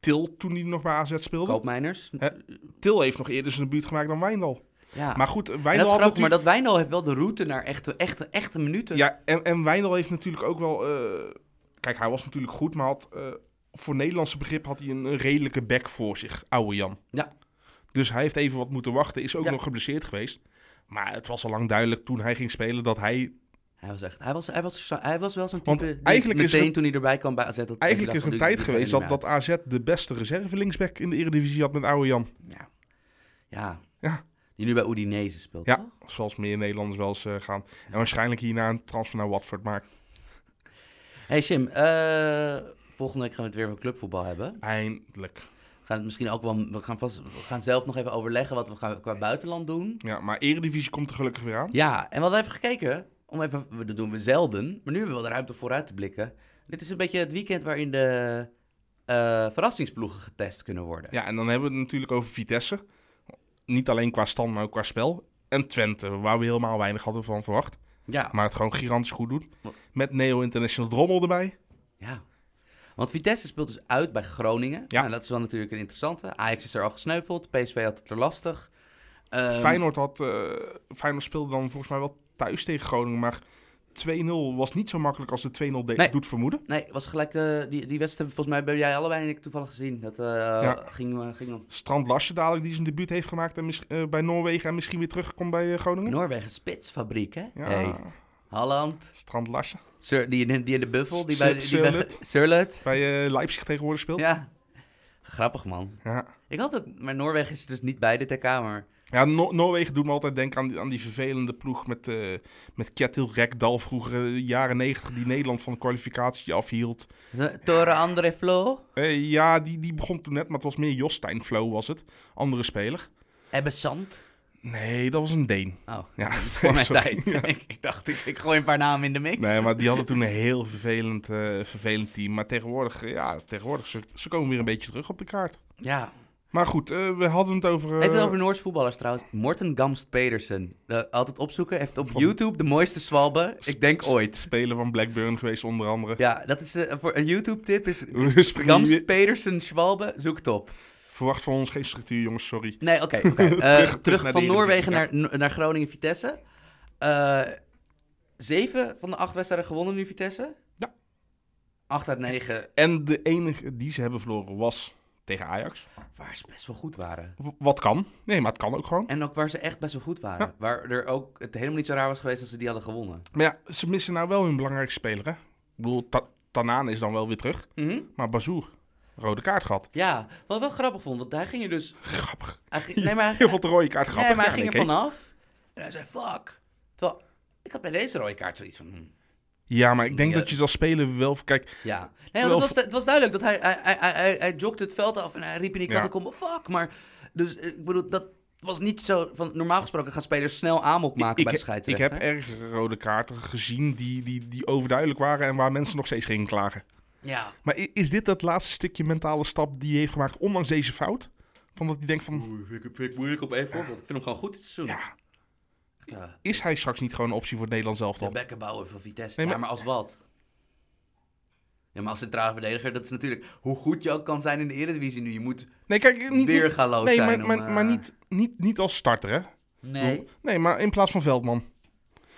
B: Til toen hij nog bij AZ speelde.
C: Koopmeiners.
B: Hè? Til heeft nog eerder zijn debuut gemaakt dan Wijndal.
C: Ja.
B: Maar goed,
C: En dat
B: Wijndal
C: is grappig, maar dat Wijndal heeft wel de route naar echte, echte, echte minuten.
B: Ja, en, en Wijndal heeft natuurlijk ook wel... eh, Kijk, hij was natuurlijk goed, maar had, voor Nederlandse begrip had hij een, een redelijke back voor zich, oude Jan.
C: Ja.
B: Dus hij heeft even wat moeten wachten, is ook
C: Ja.
B: nog geblesseerd geweest. Maar het was al lang duidelijk toen hij ging spelen dat hij...
C: Hij was echt, hij was, hij was, hij was wel zo'n
B: Want
C: type. die
B: eigenlijk is het-
C: toen hij erbij kwam bij AZ. Dat,
B: Eigenlijk
C: dacht
B: is
C: van,
B: een tijd geweest dat, dat AZ de beste reserve linksback in de Eredivisie had met oude Jan.
C: Ja. ja.
B: Ja.
C: Die nu bij Udinese speelt,
B: Ja,
C: toch?
B: zoals meer Nederlanders wel eens eh, gaan. En waarschijnlijk hierna een transfer naar Watford maken.
C: Hey Jim, eh, volgende week gaan we het weer over clubvoetbal hebben.
B: Eindelijk.
C: We gaan het misschien ook wel, we gaan, vast, we gaan zelf nog even overleggen wat we gaan qua buitenland doen.
B: Ja, maar Eredivisie komt er gelukkig weer aan.
C: Ja, en we hadden even gekeken, om even, we- dat doen we zelden, maar nu hebben we wel de ruimte vooruit te blikken. Dit is een beetje het weekend waarin de eh, verrassingsploegen getest kunnen worden.
B: Ja, en dan hebben we het natuurlijk over Vitesse. Niet alleen qua stand, maar ook qua spel. En Twente, waar we helemaal weinig hadden van verwacht.
C: Ja,
B: Maar het gewoon gigantisch goed doet.
C: Wat?
B: Met Neo International Drommel erbij.
C: Ja. Want Vitesse speelt dus uit bij Groningen.
B: Ja.
C: Nou, dat is wel natuurlijk een interessante. Ajax is er al gesneuveld. PSV had het er lastig. Ehm,
B: Feyenoord, had, eh, Feyenoord speelde dan volgens mij wel thuis tegen Groningen. Maar 2-0 was niet zo makkelijk als de 2-0 de-
C: Nee.
B: doet vermoeden.
C: Nee, was gelijk de, die, die wedstrijd. Volgens mij ben jij allebei en ik toevallig gezien. Dat eh, ging, eh, ging om.
B: Strand Larsen dadelijk die zijn debuut heeft gemaakt en eh, bij Noorwegen. En misschien weer terugkomt bij eh, Groningen.
C: Noorwegen spitsfabriek, hè?
B: ja,
C: Hey, Holland.
B: Strand Larsen.
C: Sur, die, in- die in de buffel. Die bij, die bij
B: Leipzig tegenwoordig speelt.
C: Ja. Grappig, man.
B: Ja.
C: Ik had het, maar Noorwegen is dus niet bij de TK, maar...
B: Ja, No- Noorwegen doet me altijd denken aan die, aan die vervelende ploeg met, eh met Kjetil Rekdal vroeger, eh, jaren negentig, die Nederland van de kwalificatie afhield.
C: Toren André Flo.
B: Eh, ja, die, die begon toen net, maar het was meer Jostijn Flow was het, andere speler.
C: Ebbe Sand?
B: Nee, dat was een Deen.
C: Oh,
B: Ja, *laughs*
C: voor mijn
B: sorry.
C: tijd.
B: Ja.
C: ik, *laughs* ik dacht, ik, ik gooi een paar namen in de mix.
B: Nee, maar die hadden toen een heel vervelend, eh, vervelend team. Maar tegenwoordig, eh, ja, tegenwoordig, ze, ze komen weer een beetje terug op de kaart.
C: Ja,
B: Maar goed, eh, we hadden het over...
C: Even over Noors voetballers trouwens. Morten Gamst Pedersen. Eh, altijd opzoeken. Heeft op
B: Van-
C: YouTube de mooiste zwalbe, ik denk ooit.
B: Speler van Blackburn geweest, onder andere.
C: Ja, dat is voor een YouTube-tip. Is
B: We springen
C: Gamst
B: hier-
C: Pedersen Schwalbe, zoek het op.
B: Verwacht van ons geen structuur, jongens, sorry.
C: Nee, oké. *laughs* Eh,
B: terug
C: van Noorwegen naar, naar Groningen-Vitesse. Eh, zeven van de acht wedstrijden gewonnen nu, Vitesse.
B: Ja.
C: Acht uit negen,
B: En de enige die ze hebben verloren was tegen Ajax.
C: waar ze best wel goed waren.
B: W- wat kan. Nee, maar het kan ook gewoon.
C: En ook waar ze echt best wel goed waren.
B: Ja.
C: Waar er ook het helemaal niet zo raar was geweest als ze die hadden gewonnen.
B: Maar ja, ze missen nou wel hun belangrijkste speler, hè? Ik bedoel, Ta Tanane is dan wel weer terug.
C: Mhm.
B: Maar Bazoer, rode kaart gehad.
C: Ja, wat wel grappig vond, want hij ging er dus...
B: Grappig.
C: Hij ging, *laughs* nee, maar hij,
B: Heel veel de rode kaart grappig.
C: nee, maar hij
B: Ja,
C: ging er vanaf. En hij zei, fuck. Terwijl, ik had bij deze rode kaart zoiets van... hm,
B: Ja, maar ik denk
C: Ja.
B: dat je als speler wel... Kijk,
C: Ja. Nee, want het, was, het was duidelijk dat hij, hij, hij, hij, hij, jogde het veld af en hij riep in die kant,
B: Ja.
C: ik fuck. Maar, dus eh, ik bedoel, dat was niet zo van, normaal gesproken gaan spelers snel amok maken
B: ik,
C: bij de
B: ik
C: scheidsrechter.
B: heb ergere rode kaarten gezien die, die, die overduidelijk waren... en waar mensen nog steeds gingen klagen.
C: Ja.
B: Maar is dit dat laatste stukje mentale stap die hij heeft gemaakt... ondanks deze fout? Van dat hij denkt van...
C: Oeh, vind ik, vind ik moeilijk op één voorbeeld. Ik vind hem gewoon goed dit seizoen.
B: Ja,
C: Ja.
B: is hij straks niet gewoon een optie voor het Nederlands
C: De
B: elftal?
C: bekken bouwen van Vitesse.
B: Nee,
C: Ja,
B: maar-
C: maar als wat? Ja, maar als centrale verdediger, dat is natuurlijk hoe goed je ook kan zijn in de Eredivisie nu. Je moet
B: Nee, kijk, niet,
C: weergaloos
B: nee,
C: zijn.
B: maar,
C: om,
B: maar,
C: eh,
B: maar niet, niet, niet als starter, hè?
C: Nee.
B: Nee, maar in plaats van Veldman.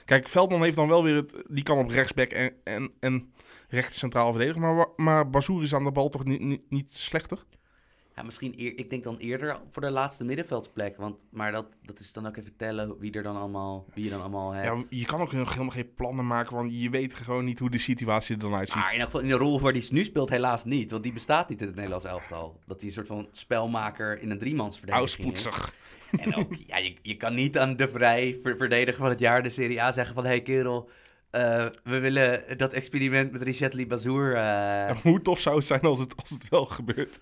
B: Kijk, Veldman heeft dan wel weer het... Die kan op rechtsback en, en, en rechts centraal verdedigen. Maar, maar Bazoer is aan de bal toch niet, niet, niet slechter?
C: Ja, misschien eer, ik denk dan eerder voor de laatste middenveldsplek. Want, maar dat, dat is dan ook even tellen wie er dan allemaal, wie je dan allemaal hebt.
B: Ja, je kan ook nog helemaal geen plannen maken, want je weet gewoon niet hoe de situatie er dan uitziet.
C: maar in, geval in de rol waar hij nu speelt helaas niet. Want die bestaat niet in het Nederlands elftal. Dat hij een soort van spelmaker in een driemansverdediging is.
B: Auspoetser.
C: En ook, ja, je, je kan niet aan de vrij ver- verdediger van het jaar de Serie A zeggen van... Hé hey kerel, eh, we willen dat experiment met Richetli Bazoer... eh, *laughs*
B: Ja, hoe tof zou het zijn als het, als het wel gebeurt?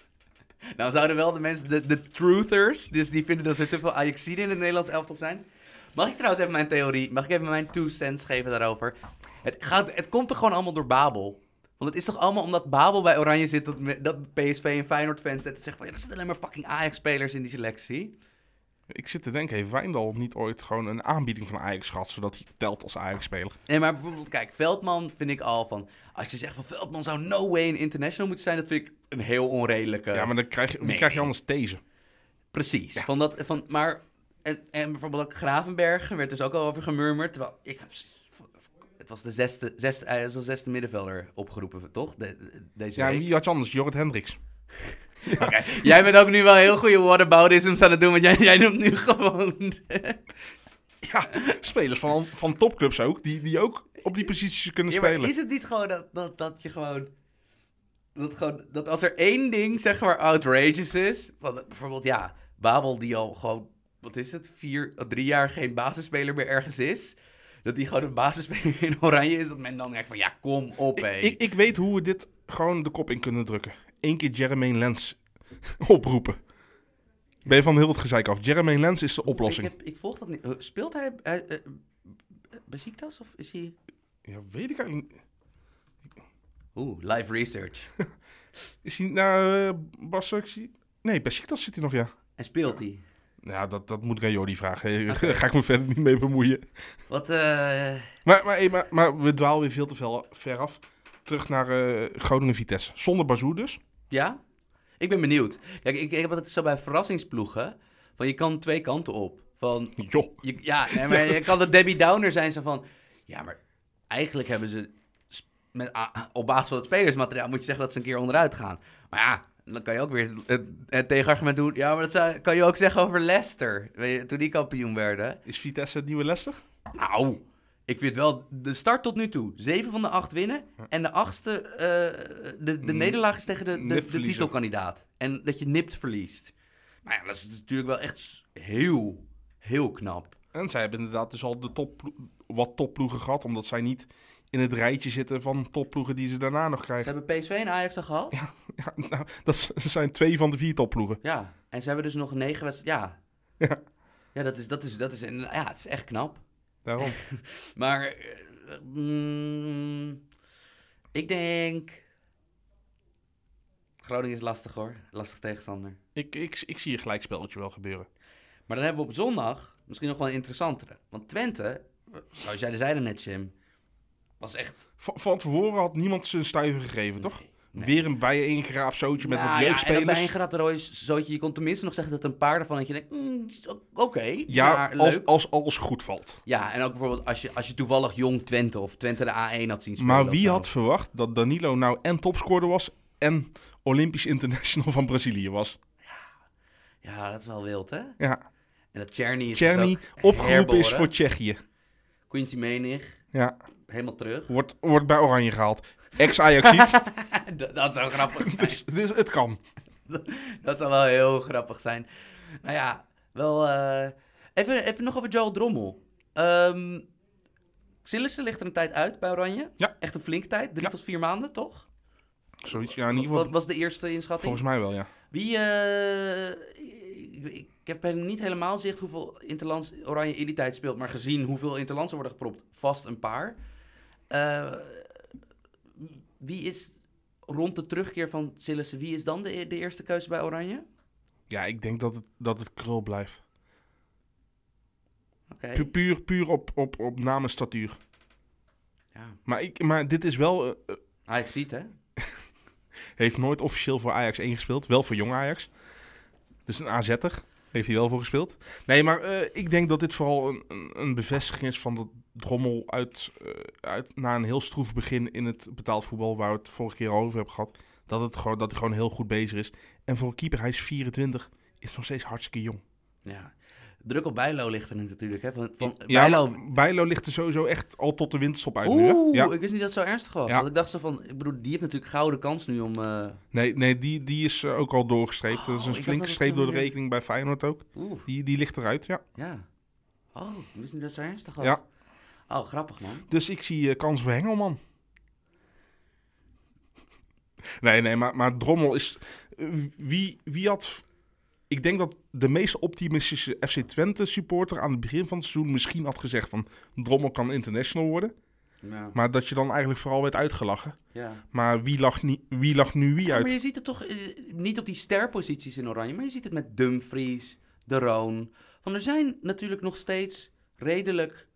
C: Nou zouden wel de mensen, de, de truthers, dus die vinden dat er te veel Ajaxiden in het Nederlands elftal zijn. Mag ik trouwens even mijn theorie, mag ik even mijn two cents geven daarover? Het, gaat, het komt toch gewoon allemaal door Babel? Want het is toch allemaal omdat Babel bij Oranje zit, dat, dat PSV en Feyenoord fans zitten zeggen van... Ja, er zitten alleen maar fucking Ajax-spelers in die selectie.
B: Ik zit te denken, heeft Wijndal niet ooit gewoon een aanbieding van Ajax gehad, zodat hij telt als Ajax-speler?
C: Nee, maar bijvoorbeeld, kijk, Veldman vind ik al van... Als je zegt van Veldman zou no way een international moeten zijn, dat vind ik een heel onredelijke...
B: Ja, maar dan krijg je, dan krijg je anders deze.
C: Precies. Van dat, van, maar, en, en bijvoorbeeld ook Gravenberg werd dus ook al over gemurmerd. Terwijl ik heb, het was de zesde, zesde, hij is als zesde middenvelder opgeroepen, toch? De, de- deze
B: Ja, en wie had je anders? Jorrit Hendricks. *laughs* *laughs*
C: Jij bent ook nu wel heel goede whataboutisms aan het doen, want jij, jij noemt nu gewoon... *laughs*
B: Ja, spelers van, van topclubs ook, die, die ook op die posities kunnen
C: Ja, maar
B: spelen.
C: is het niet gewoon dat, dat, dat je gewoon... Dat, gewoon... dat als er één ding, zeg maar, outrageous is... bijvoorbeeld, ja, Babel die al gewoon... Wat is het? Vier, drie jaar geen basisspeler meer ergens is... Dat die gewoon een basisspeler in Oranje is... Dat men dan denkt van, ja, kom op, hé.
B: Ik, ik weet hoe we dit gewoon de kop in kunnen drukken. Eén keer Jermaine Lens *laughs* oproepen. Ben je van heel het gezeik af. Jermaine Lens is de oplossing.
C: Ik, heb, ik volg dat niet. Eh, Speelt hij uh, uh, Besiktas of is hij...
B: Ja, weet ik eigenlijk niet.
C: Oeh, live research. *laughs*
B: Is hij naar uh, Barcelona? Nee, Besiktas zit hij nog, ja.
C: En speelt hij?
B: Ja, dat, dat moet ik aan Jordi vragen. *laughs* Daar ga ik me verder niet mee bemoeien.
C: Wat, eh...
B: Maar, maar, maar, maar we dwalen weer veel te veel ver af. Terug naar eh, Groningen-Vitesse. Zonder Bazoer dus.
C: Ja? Ik ben benieuwd. Kijk, ik, ik heb het zo bij verrassingsploegen. Van je kan twee kanten op. Van,
B: Joh.
C: je, ja, nee, *laughs* maar je kan de Debbie Downer zijn. Zo van, ja, maar eigenlijk hebben ze... Met, ah, op basis van het spelersmateriaal moet je zeggen dat ze een keer onderuit gaan. Maar ja, dan kan je ook weer het, het tegenargument doen. Ja, maar dat zou- kan je ook zeggen over Leicester. Weet je, toen die kampioen werden.
B: Is Vitesse het nieuwe Leicester?
C: Nou, ik vind wel de start tot nu toe. Zeven van de acht winnen. En de achtste, eh, de, de nederlaag is tegen de, de, titelkandidaat. En dat je nipt verliest. Nou ja, dat is natuurlijk wel echt heel, heel knap.
B: En zij hebben inderdaad dus al de top, wat topploegen gehad. Omdat zij niet in het rijtje zitten van topploegen die ze daarna nog
C: Ze
B: krijgen.
C: hebben PSV en Ajax al gehad. Ja. *laughs*
B: Ja, nou, dat zijn twee van de vier topploegen.
C: En ze hebben dus nog negen wedstrijden. Ja.
B: Ja.
C: Ja, dat is, dat is, dat is, ja, het is echt knap.
B: Daarom. *laughs*
C: Maar eh, mm, ik denk... Groningen is lastig hoor. Lastig tegenstander.
B: ik, ik, ik zie een gelijkspelletje wel gebeuren.
C: Maar dan hebben we op zondag misschien nog wel een interessantere. Want Twente, zoals jij zei net, Jim, was echt...
B: Van, van tevoren had niemand zijn stuiver gegeven, toch?
C: Nee.
B: Weer een bijeengraapzootje met
C: Nou
B: wat
C: ja, en
B: jeugdspelers.
C: bij een rode zootje, je kon tenminste nog zeggen dat een paar ervan dat je denkt, mm, oké,
B: ja, als,
C: leuk.
B: als alles goed valt.
C: Ja, en ook bijvoorbeeld als je, als je toevallig jong Twente of Twente de A1 had zien spelen.
B: Maar wie had verwacht dat Danilo nou en topscorer was en Olympisch International van Brazilië was?
C: Ja, dat is wel wild, hè?
B: Ja,
C: En dat Czerny is
B: Czerny
C: dus ook
B: opgeroepen is voor Tsjechië.
C: Quincy Menig,
B: Ja,
C: helemaal terug.
B: wordt, wordt bij Oranje gehaald. Ex-Ajaxiet, *laughs*
C: dat, dat zou grappig *laughs* zijn.
B: dus, dus het kan. *laughs*
C: Dat zou wel heel grappig zijn. Nou ja, wel... eh, even, even nog over Joel Drommel. Sillissen ligt er een tijd uit bij Oranje.
B: Ja.
C: Echt een flinke tijd. Drie
B: Ja.
C: tot vier maanden, toch?
B: Zoiets, ja, in ieder
C: Wat was de eerste inschatting?
B: volgens mij wel, ja.
C: Wie, eh, ik, ik heb niet helemaal zicht hoeveel Interlands Oranje in die tijd speelt, maar gezien hoeveel Interlands er worden gepropt, vast een paar. Eh, wie is rond de terugkeer van Sillissen, wie is dan de, de eerste keuze bij Oranje?
B: Ja, ik denk dat het, dat het krul blijft.
C: Oké.
B: Pu- puur puur op, op, op statuur.
C: Ja.
B: Maar, ik, maar dit is wel... eh,
C: Ajax ziet, hè? *laughs*
B: heeft nooit officieel voor Ajax 1 gespeeld. Wel voor jong Ajax. Dus een AZ'er. Heeft hij wel voor gespeeld. Nee, maar eh, ik denk dat dit vooral een, een, bevestiging is van dat Drommel uit, eh, uit... Na een heel stroef begin in het betaald voetbal... waar we het vorige keer al over hebben gehad... Dat, het gewoon, dat hij gewoon heel goed bezig is. En voor een keeper, hij is 24... Is nog steeds hartstikke jong.
C: Ja. Druk op Bijlo ligt er natuurlijk, hè? Van, van
B: Ja,
C: Bijlo...
B: ligt er sowieso echt al tot de winterstop uit nu, hè?
C: Oeh,
B: Ja.
C: ik wist niet dat het zo ernstig was.
B: Ja.
C: Want ik dacht zo van, ik bedoel, die heeft natuurlijk gouden kans nu om... eh,
B: Nee, nee die, die is eh, ook al doorgestreept.
C: Oh,
B: dat is een
C: dacht
B: flinke streep door de
C: gewoon-
B: rekening bij Feyenoord ook.
C: Oeh,
B: Die, die ligt eruit, ja.
C: ja. Oh, ik wist niet dat het zo ernstig was.
B: Ja.
C: Oh, grappig man.
B: Dus ik zie eh, kans voor Hengelman. Nee, nee, maar, maar Drommel is... eh, wie, wie had... Ik denk dat de meest optimistische FC Twente supporter aan het begin van het seizoen misschien had gezegd van Drommel kan international worden.
C: Ja.
B: Maar dat je dan eigenlijk vooral werd uitgelachen.
C: ja.
B: Maar wie lag, wie lag nu wie
C: Ja, maar
B: uit?
C: je ziet het toch eh, niet op die sterposities in Oranje, maar je ziet het met Dumfries, De Roon. Van er zijn natuurlijk nog steeds redelijk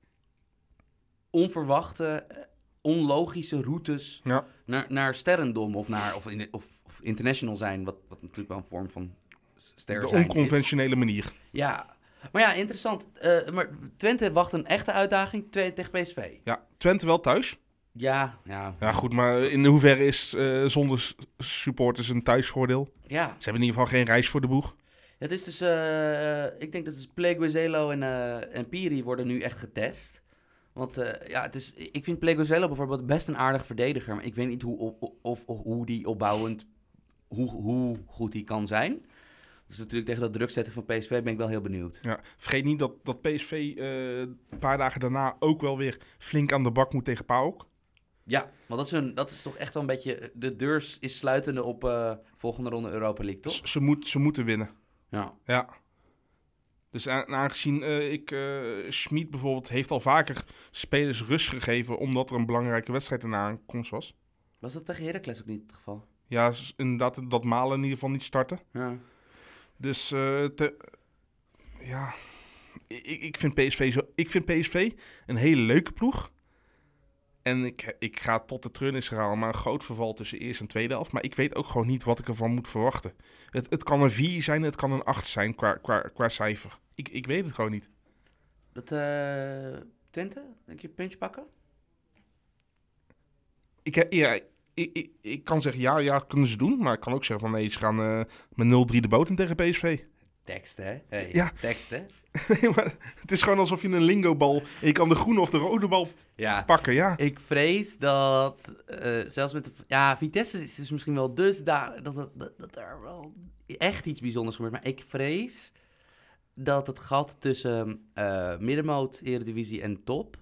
C: onverwachte, eh, onlogische routes naar, naar sterrendom of, naar, of, in, of, of international zijn, wat, wat natuurlijk wel een vorm van ster
B: De
C: zijn
B: onconventionele manier.
C: Ja, maar ja, interessant. Eh, maar Twente wacht een echte uitdaging twee tegen PSV.
B: Ja, Twente wel thuis.
C: Ja, ja,
B: Ja, goed, maar in hoeverre is eh, zonder supporters een thuisvoordeel?
C: ja.
B: Ze hebben in ieder geval geen reis voor de boeg.
C: Het is dus, eh, ik denk dat dus Pleguezelo en, en Piri worden nu echt getest. Want ja, het is, ik vind Pleguezelo bijvoorbeeld best een aardig verdediger. Maar ik weet niet hoe, of, of, of hoe die opbouwend, hoe, hoe goed die kan zijn. Dus natuurlijk tegen dat druk zetten van PSV ben ik wel heel benieuwd.
B: Ja, vergeet niet dat, dat PSV eh, een paar dagen daarna ook wel weer flink aan de bak moet tegen PAOK.
C: Ja, want dat is, een, dat is toch echt wel een beetje, de deur is sluitende op eh, volgende ronde Europa League, toch?
B: Ze, ze, moet, ze moeten winnen.
C: Ja.
B: Ja. Dus aangezien eh, ik, eh Schmid bijvoorbeeld, heeft al vaker spelers rust gegeven omdat er een belangrijke wedstrijd erna aankomst was.
C: Was dat tegen Heracles ook niet het geval?
B: Ja, inderdaad, dat Malen in ieder geval niet starten.
C: Ja.
B: Dus eh, te- ja, ik, ik, vind PSV zo, ik vind PSV een hele leuke ploeg. En ik, ik ga tot de treurnis herhalen, maar een groot verval tussen eerste en tweede helft. Maar ik weet ook gewoon niet wat ik ervan moet verwachten. Het, het kan een 4 zijn, het kan een 8 zijn qua, qua, qua cijfer. Ik, ik weet het gewoon niet.
C: Dat, eh Twente, denk je, puntje pakken?
B: Ik, he- ja, ik, ik, ik kan zeggen ja, ja, kunnen ze doen. Maar ik kan ook zeggen van nee, ze gaan eh, met 0-3 de boot in tegen PSV.
C: Tekst, hè? Hey,
B: Ja.
C: Tekst, hè? *laughs*
B: Nee, maar het is gewoon alsof je een lingo-bal... en je kan de groene of de rode bal
C: Ja.
B: pakken, ja.
C: Ik vrees dat, eh, zelfs met de... Ja, Vitesse is dus misschien wel dusdanig dat, dat, dat, dat er wel echt iets bijzonders gebeurt. Maar ik vrees dat het gat tussen eh middenmoot, eredivisie en top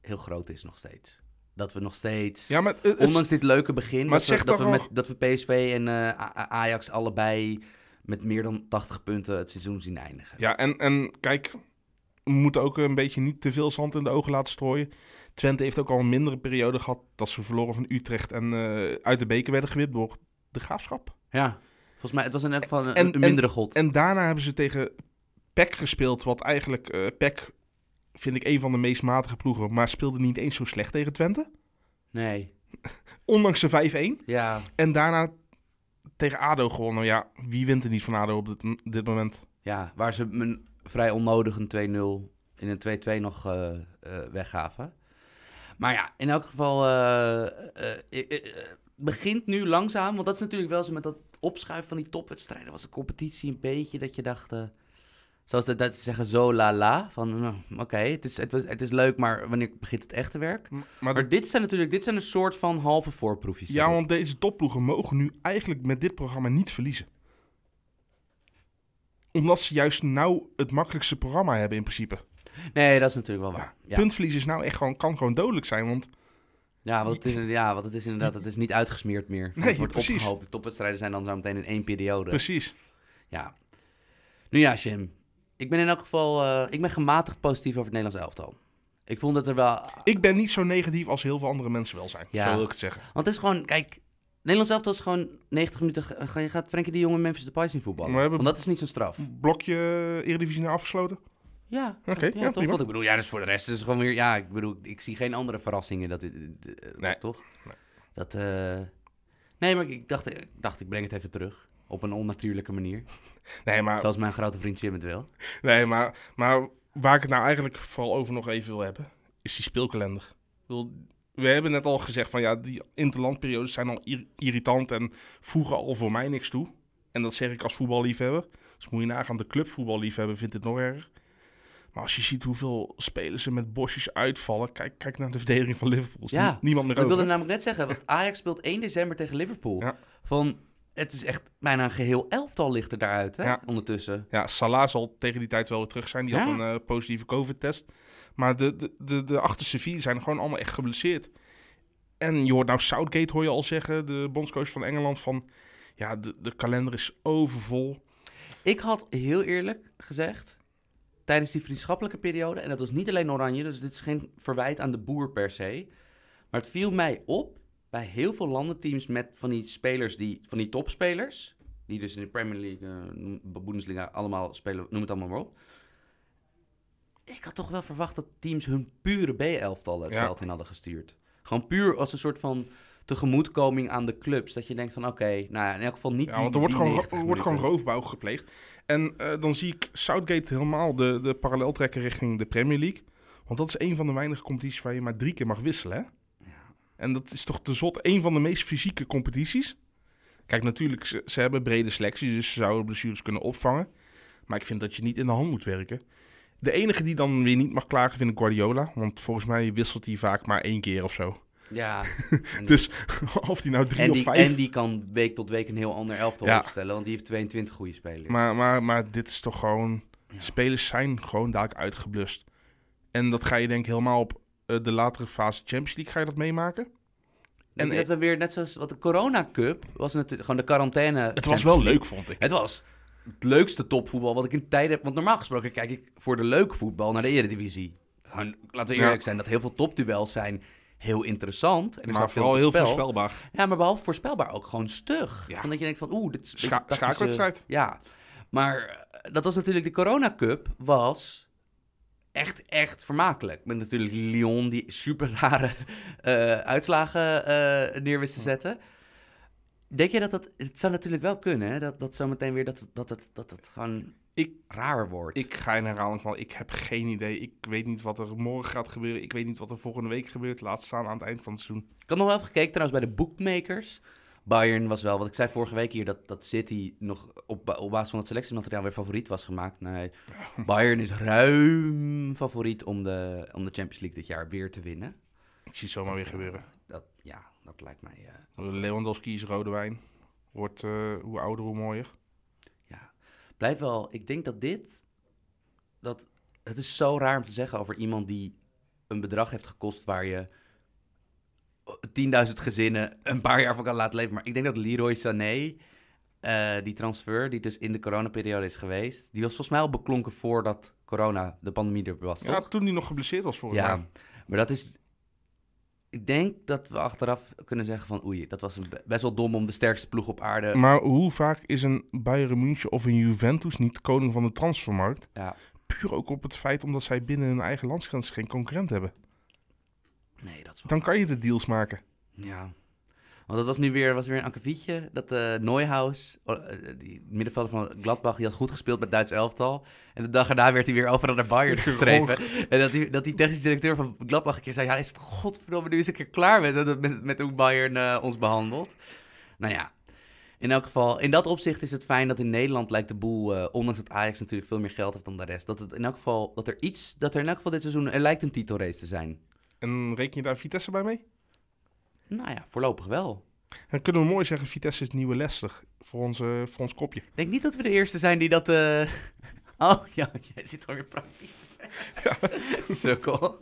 C: heel groot is nog steeds. Dat we nog steeds...
B: Ja, maar het,
C: Ondanks dit leuke begin,
B: Maar
C: dat,
B: zeg
C: we, dat, we met, dat we PSV en eh, Ajax allebei met meer dan 80 punten het seizoen zien eindigen.
B: Ja, en, en kijk, we moeten ook een beetje niet te veel zand in de ogen laten strooien. Twente heeft ook al een mindere periode gehad dat ze verloren van Utrecht en eh, uit de beker werden gewipt door de graafschap.
C: Ja, volgens mij, het was in elk geval een,
B: En-
C: een mindere god.
B: En daarna hebben ze tegen PEC gespeeld, wat eigenlijk eh PEC vind ik een van de meest matige ploegen, maar speelde niet eens zo slecht tegen Twente.
C: nee, *laughs*
B: Ondanks de 5-1.
C: ja,
B: En daarna tegen ADO gewonnen. Ja, wie wint er niet van ADO op dit, dit moment?
C: ja, waar ze een vrij onnodig een 2-0 in een 2-2 nog eh, weggaven. Maar ja, in elk geval eh, begint nu langzaam, want dat is natuurlijk wel zo met dat opschuiven van die topwedstrijden. Was de competitie een beetje dat je dacht, zoals de Duitsers zeggen, zo la la. Van nou, oké, het, is, het, het is leuk, maar wanneer begint het echte werk?
B: Maar,
C: dit zijn natuurlijk dit zijn een soort van halve voorproefjes.
B: ja, want deze topploegen mogen nu eigenlijk met dit programma niet verliezen. Omdat ze juist nou het makkelijkste programma hebben in principe.
C: Nee, dat is natuurlijk wel waar. Ja,
B: Puntverlies is nou echt gewoon, kan gewoon dodelijk zijn. Want
C: ja, want het is, ja, want het is inderdaad het is niet uitgesmeerd meer.
B: Nee,
C: het wordt
B: precies.
C: opgehoopt. De topwedstrijden zijn dan zo meteen in één periode.
B: precies.
C: Ja. Nu ja, Jim. Ik ben in elk geval eh, ik ben gematigd positief over het Nederlands elftal. Ik vond dat er wel...
B: Ik ben niet zo negatief als heel veel andere mensen wel zijn.
C: Ja.
B: Zo wil ik het zeggen.
C: Want het is gewoon... Kijk, Nederlands elftal is gewoon 90 minuten... ga- Je gaat Frenkie de Jong en Memphis Depay zien voetballen.
B: Maar we hebben-
C: Want dat is niet zo'n straf.
B: Blokje Eredivisie afgesloten.
C: Ja,
B: Oké,
C: ja,
B: ja,
C: toch? Want ik bedoel, ja, dus voor de rest is het gewoon weer... Ja, ik bedoel, ik zie geen andere verrassingen. Dat,
B: Nee.
C: Toch?
B: Nee.
C: Dat... eh, Nee, maar ik dacht, ik dacht, ik breng het even terug. Op een onnatuurlijke manier. *laughs*
B: Nee, maar
C: Zoals mijn grote vriend Jim het wil.
B: Nee, maar, maar waar ik het nou eigenlijk vooral over nog even wil hebben, is die speelkalender. We hebben net al gezegd van ja, die interlandperiodes zijn al ir- irritant en voegen al voor mij niks toe. En dat zeg ik als voetballiefhebber. Dus moet je nagaan, de clubvoetballiefhebber vindt het nog erger. Maar als je ziet hoeveel spelers er met bosjes uitvallen, kijk, kijk naar de verdediging van Liverpool.
C: Ja,
B: nie- niemand meer
C: Ik wilde namelijk net zeggen, want Ajax speelt 1 december tegen Liverpool.
B: Ja.
C: Van, het is echt bijna een geheel elftal ligt er daaruit, hè,
B: Ja.
C: ondertussen.
B: Ja, Salah zal tegen die tijd wel weer terug zijn. Die had een eh, positieve COVID-test. Maar de, de, de, de achterste vier zijn gewoon allemaal echt geblesseerd. En je hoort nou Southgate, hoor je al zeggen, de bondscoach van Engeland, van... Ja, de, de kalender is overvol.
C: Ik had heel eerlijk gezegd, tijdens die vriendschappelijke periode, en dat was niet alleen Oranje, dus dit is geen verwijt aan de boer per se, maar het viel mij op bij heel veel landenteams met van die spelers, die, van die topspelers, die dus in de Premier League, noem- Bundesliga allemaal spelen, noem het allemaal maar op. Ik had toch wel verwacht dat teams hun pure B-elftal het
B: Ja.
C: veld in hadden gestuurd. Gewoon puur als een soort van tegemoetkoming aan de clubs. Dat je denkt van oké, nou ja, in elk geval niet
B: Ja,
C: die-
B: want er wordt gewoon,
C: 90
B: er wordt gewoon roofbouw gepleegd. En eh, dan zie ik Southgate helemaal de, de parallel trekken richting de Premier League. Want dat is een van de weinige competities waar je maar drie keer mag wisselen, hè? En dat is toch te zot. Een van de meest fysieke competities. Kijk, natuurlijk, ze, ze hebben brede selecties, dus ze zouden blessures kunnen opvangen. Maar ik vind dat je niet in de hand moet werken. De enige die dan weer niet mag klagen vind ik Guardiola. Want volgens mij wisselt hij vaak maar één keer of zo.
C: Ja, *laughs*
B: Dus *laughs* of hij nou drie
C: en,
B: of
C: die,
B: vijf...
C: en die kan week tot week een heel ander elftal
B: Ja.
C: opstellen, want die heeft 22 goede spelers.
B: Maar, maar, maar dit is toch gewoon...
C: Ja.
B: Spelers zijn gewoon dadelijk uitgeblust. En dat ga je denk ik helemaal op de latere fase Champions League ga je dat meemaken.
C: en dat we weer net zoals wat de Corona Cup was natuurlijk gewoon de quarantaine.
B: Het was wel
C: League.
B: leuk, vond ik.
C: Het was het leukste topvoetbal wat ik in tijden heb. Want normaal gesproken kijk ik voor de leuke voetbal naar de Eredivisie. Gewoon, laten we
B: Ja.
C: eerlijk zijn, dat heel veel topduels zijn heel interessant. En er
B: Maar
C: veel
B: vooral
C: op
B: heel voorspelbaar.
C: Ja, maar behalve voorspelbaar ook gewoon stug.
B: Ja.
C: Omdat je denkt van, oeh, dit is
B: Scha-.
C: Ja, maar eh, dat was natuurlijk de Corona Cup was echt, echt vermakelijk. Met natuurlijk Lyon die super rare *laughs* eh, uitslagen eh, neer wist te zetten. Denk je dat dat... Het zou natuurlijk wel kunnen, hè? Dat, dat zometeen weer dat, dat, dat, dat het gewoon
B: Ik,
C: raar wordt.
B: ik ga in herhaling van, ik heb geen idee. Ik weet niet wat er morgen gaat gebeuren. Ik weet niet wat er volgende week gebeurt. Laat staan aan het eind van het seizoen.
C: Ik had nog wel even gekeken trouwens bij de bookmakers. Bayern was wel, wat ik zei vorige week hier, dat, dat City nog op, op basis van het selectiemateriaal weer favoriet was gemaakt. Nee, *laughs* Bayern is ruim favoriet om de, om de Champions League dit jaar weer te winnen.
B: Ik zie het zomaar weer gebeuren.
C: Dat, ja, dat lijkt mij...
B: Lewandowski is rode wijn. Wordt eh, hoe ouder, hoe mooier.
C: ja. Blijf wel, ik denk dat dit, dat, het is zo raar om te zeggen over iemand die een bedrag heeft gekost waar je 10.000 gezinnen een paar jaar van kan laten leven. Maar ik denk dat Leroy Sané eh, die transfer, die dus in de coronaperiode is geweest, die was volgens mij al beklonken voordat corona, de pandemie er was,
B: Ja,
C: toch?
B: toen hij nog geblesseerd was vorig
C: Ja,
B: jaar.
C: maar dat is... Ik denk dat we achteraf kunnen zeggen van... Oei, dat was best wel dom om de sterkste ploeg op aarde...
B: Maar hoe vaak is een Bayern München of een Juventus niet koning van de transfermarkt?
C: Ja,
B: Puur ook op het feit omdat zij binnen hun eigen landsgrens geen concurrent hebben.
C: Nee, dat is wel...
B: Dan kan je de deals maken.
C: Ja. Want dat was nu weer, was weer een akkefietje. Dat eh Neuhaus, oh, eh, die middenvelder van Gladbach, die had goed gespeeld met Duits elftal. En de dag erna werd hij weer overal naar Bayern *laughs* geschreven. En dat die, dat die technisch directeur van Gladbach een keer zei... Ja, is het godverdomme nu eens een keer klaar met, met, met, met hoe Bayern eh, ons behandelt. Nou ja, in elk geval, in dat opzicht is het fijn dat in Nederland lijkt de boel... ondanks dat Ajax natuurlijk veel meer geld heeft dan de rest... dat, het in elk geval, dat er iets, dat er in elk geval dit seizoen... er lijkt een titelrace te zijn.
B: En reken je daar Vitesse bij mee?
C: Nou ja, voorlopig wel.
B: Dan kunnen we mooi zeggen, Vitesse is nieuwe Leicester voor, onze, voor ons kopje.
C: Ik denk niet dat we de eerste zijn die dat... eh, *laughs* Oh, ja, jij zit alweer praktisch. *laughs* Sukkel.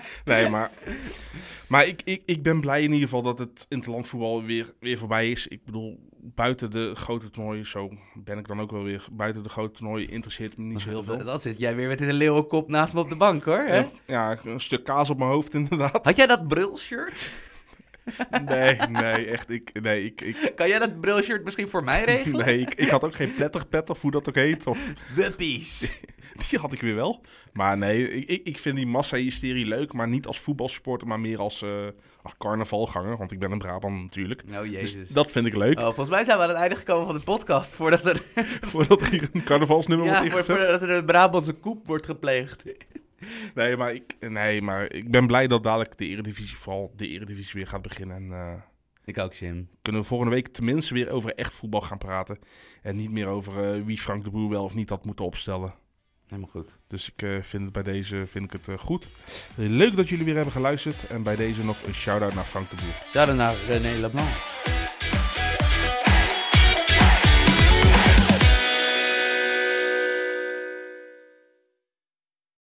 C: *laughs*
B: Nee, maar, maar ik, ik, ik ben blij in ieder geval dat het interlandvoetbal weer, weer voorbij is. Ik bedoel, buiten de grote toernooien, zo ben ik dan ook wel weer. Buiten de grote toernooien interesseert me niet zo heel *laughs* veel.
C: Dan zit jij weer met een leeuwenkop naast me op de bank, hoor. Hè?
B: Ja, ja, een stuk kaas op mijn hoofd *laughs* inderdaad.
C: Had jij dat brilshirt? *laughs*
B: Nee, nee, echt. Ik, nee, ik, ik,
C: Kan jij dat brilshirt misschien voor mij regelen?
B: nee ik, ik had ook geen pletterpet of hoe dat ook heet. Of,
C: Wuppies. *laughs*
B: die had ik weer wel. Maar nee, ik, ik- vind die massa-hysterie leuk. Maar niet als voetbalsupporter, maar meer als, eh, als carnavalganger. Want ik ben een Brabant natuurlijk.
C: Nou,
B: Dus
C: jezus.
B: dat vind ik leuk.
C: Oh, volgens mij zijn we aan het einde gekomen van de podcast. Voordat er, *laughs*
B: Voordat er een carnavalsnummer
C: ja,
B: wordt ingezet.
C: voordat er een Brabantse koep wordt gepleegd. *laughs*
B: Nee, maar ik, nee, maar ik ben blij dat dadelijk de Eredivisie, vooral de Eredivisie weer gaat beginnen. En eh,
C: Ik ook, Jim.
B: kunnen we volgende week tenminste weer over echt voetbal gaan praten. En niet meer over eh, wie Frank de Boer wel of niet had moeten opstellen.
C: Helemaal goed.
B: Dus ik eh, vind het bij deze vind ik het, goed. Leuk dat jullie weer hebben geluisterd. En bij deze nog een shout-out naar Frank de Boer.
C: Ja, dan naar René Leblanc.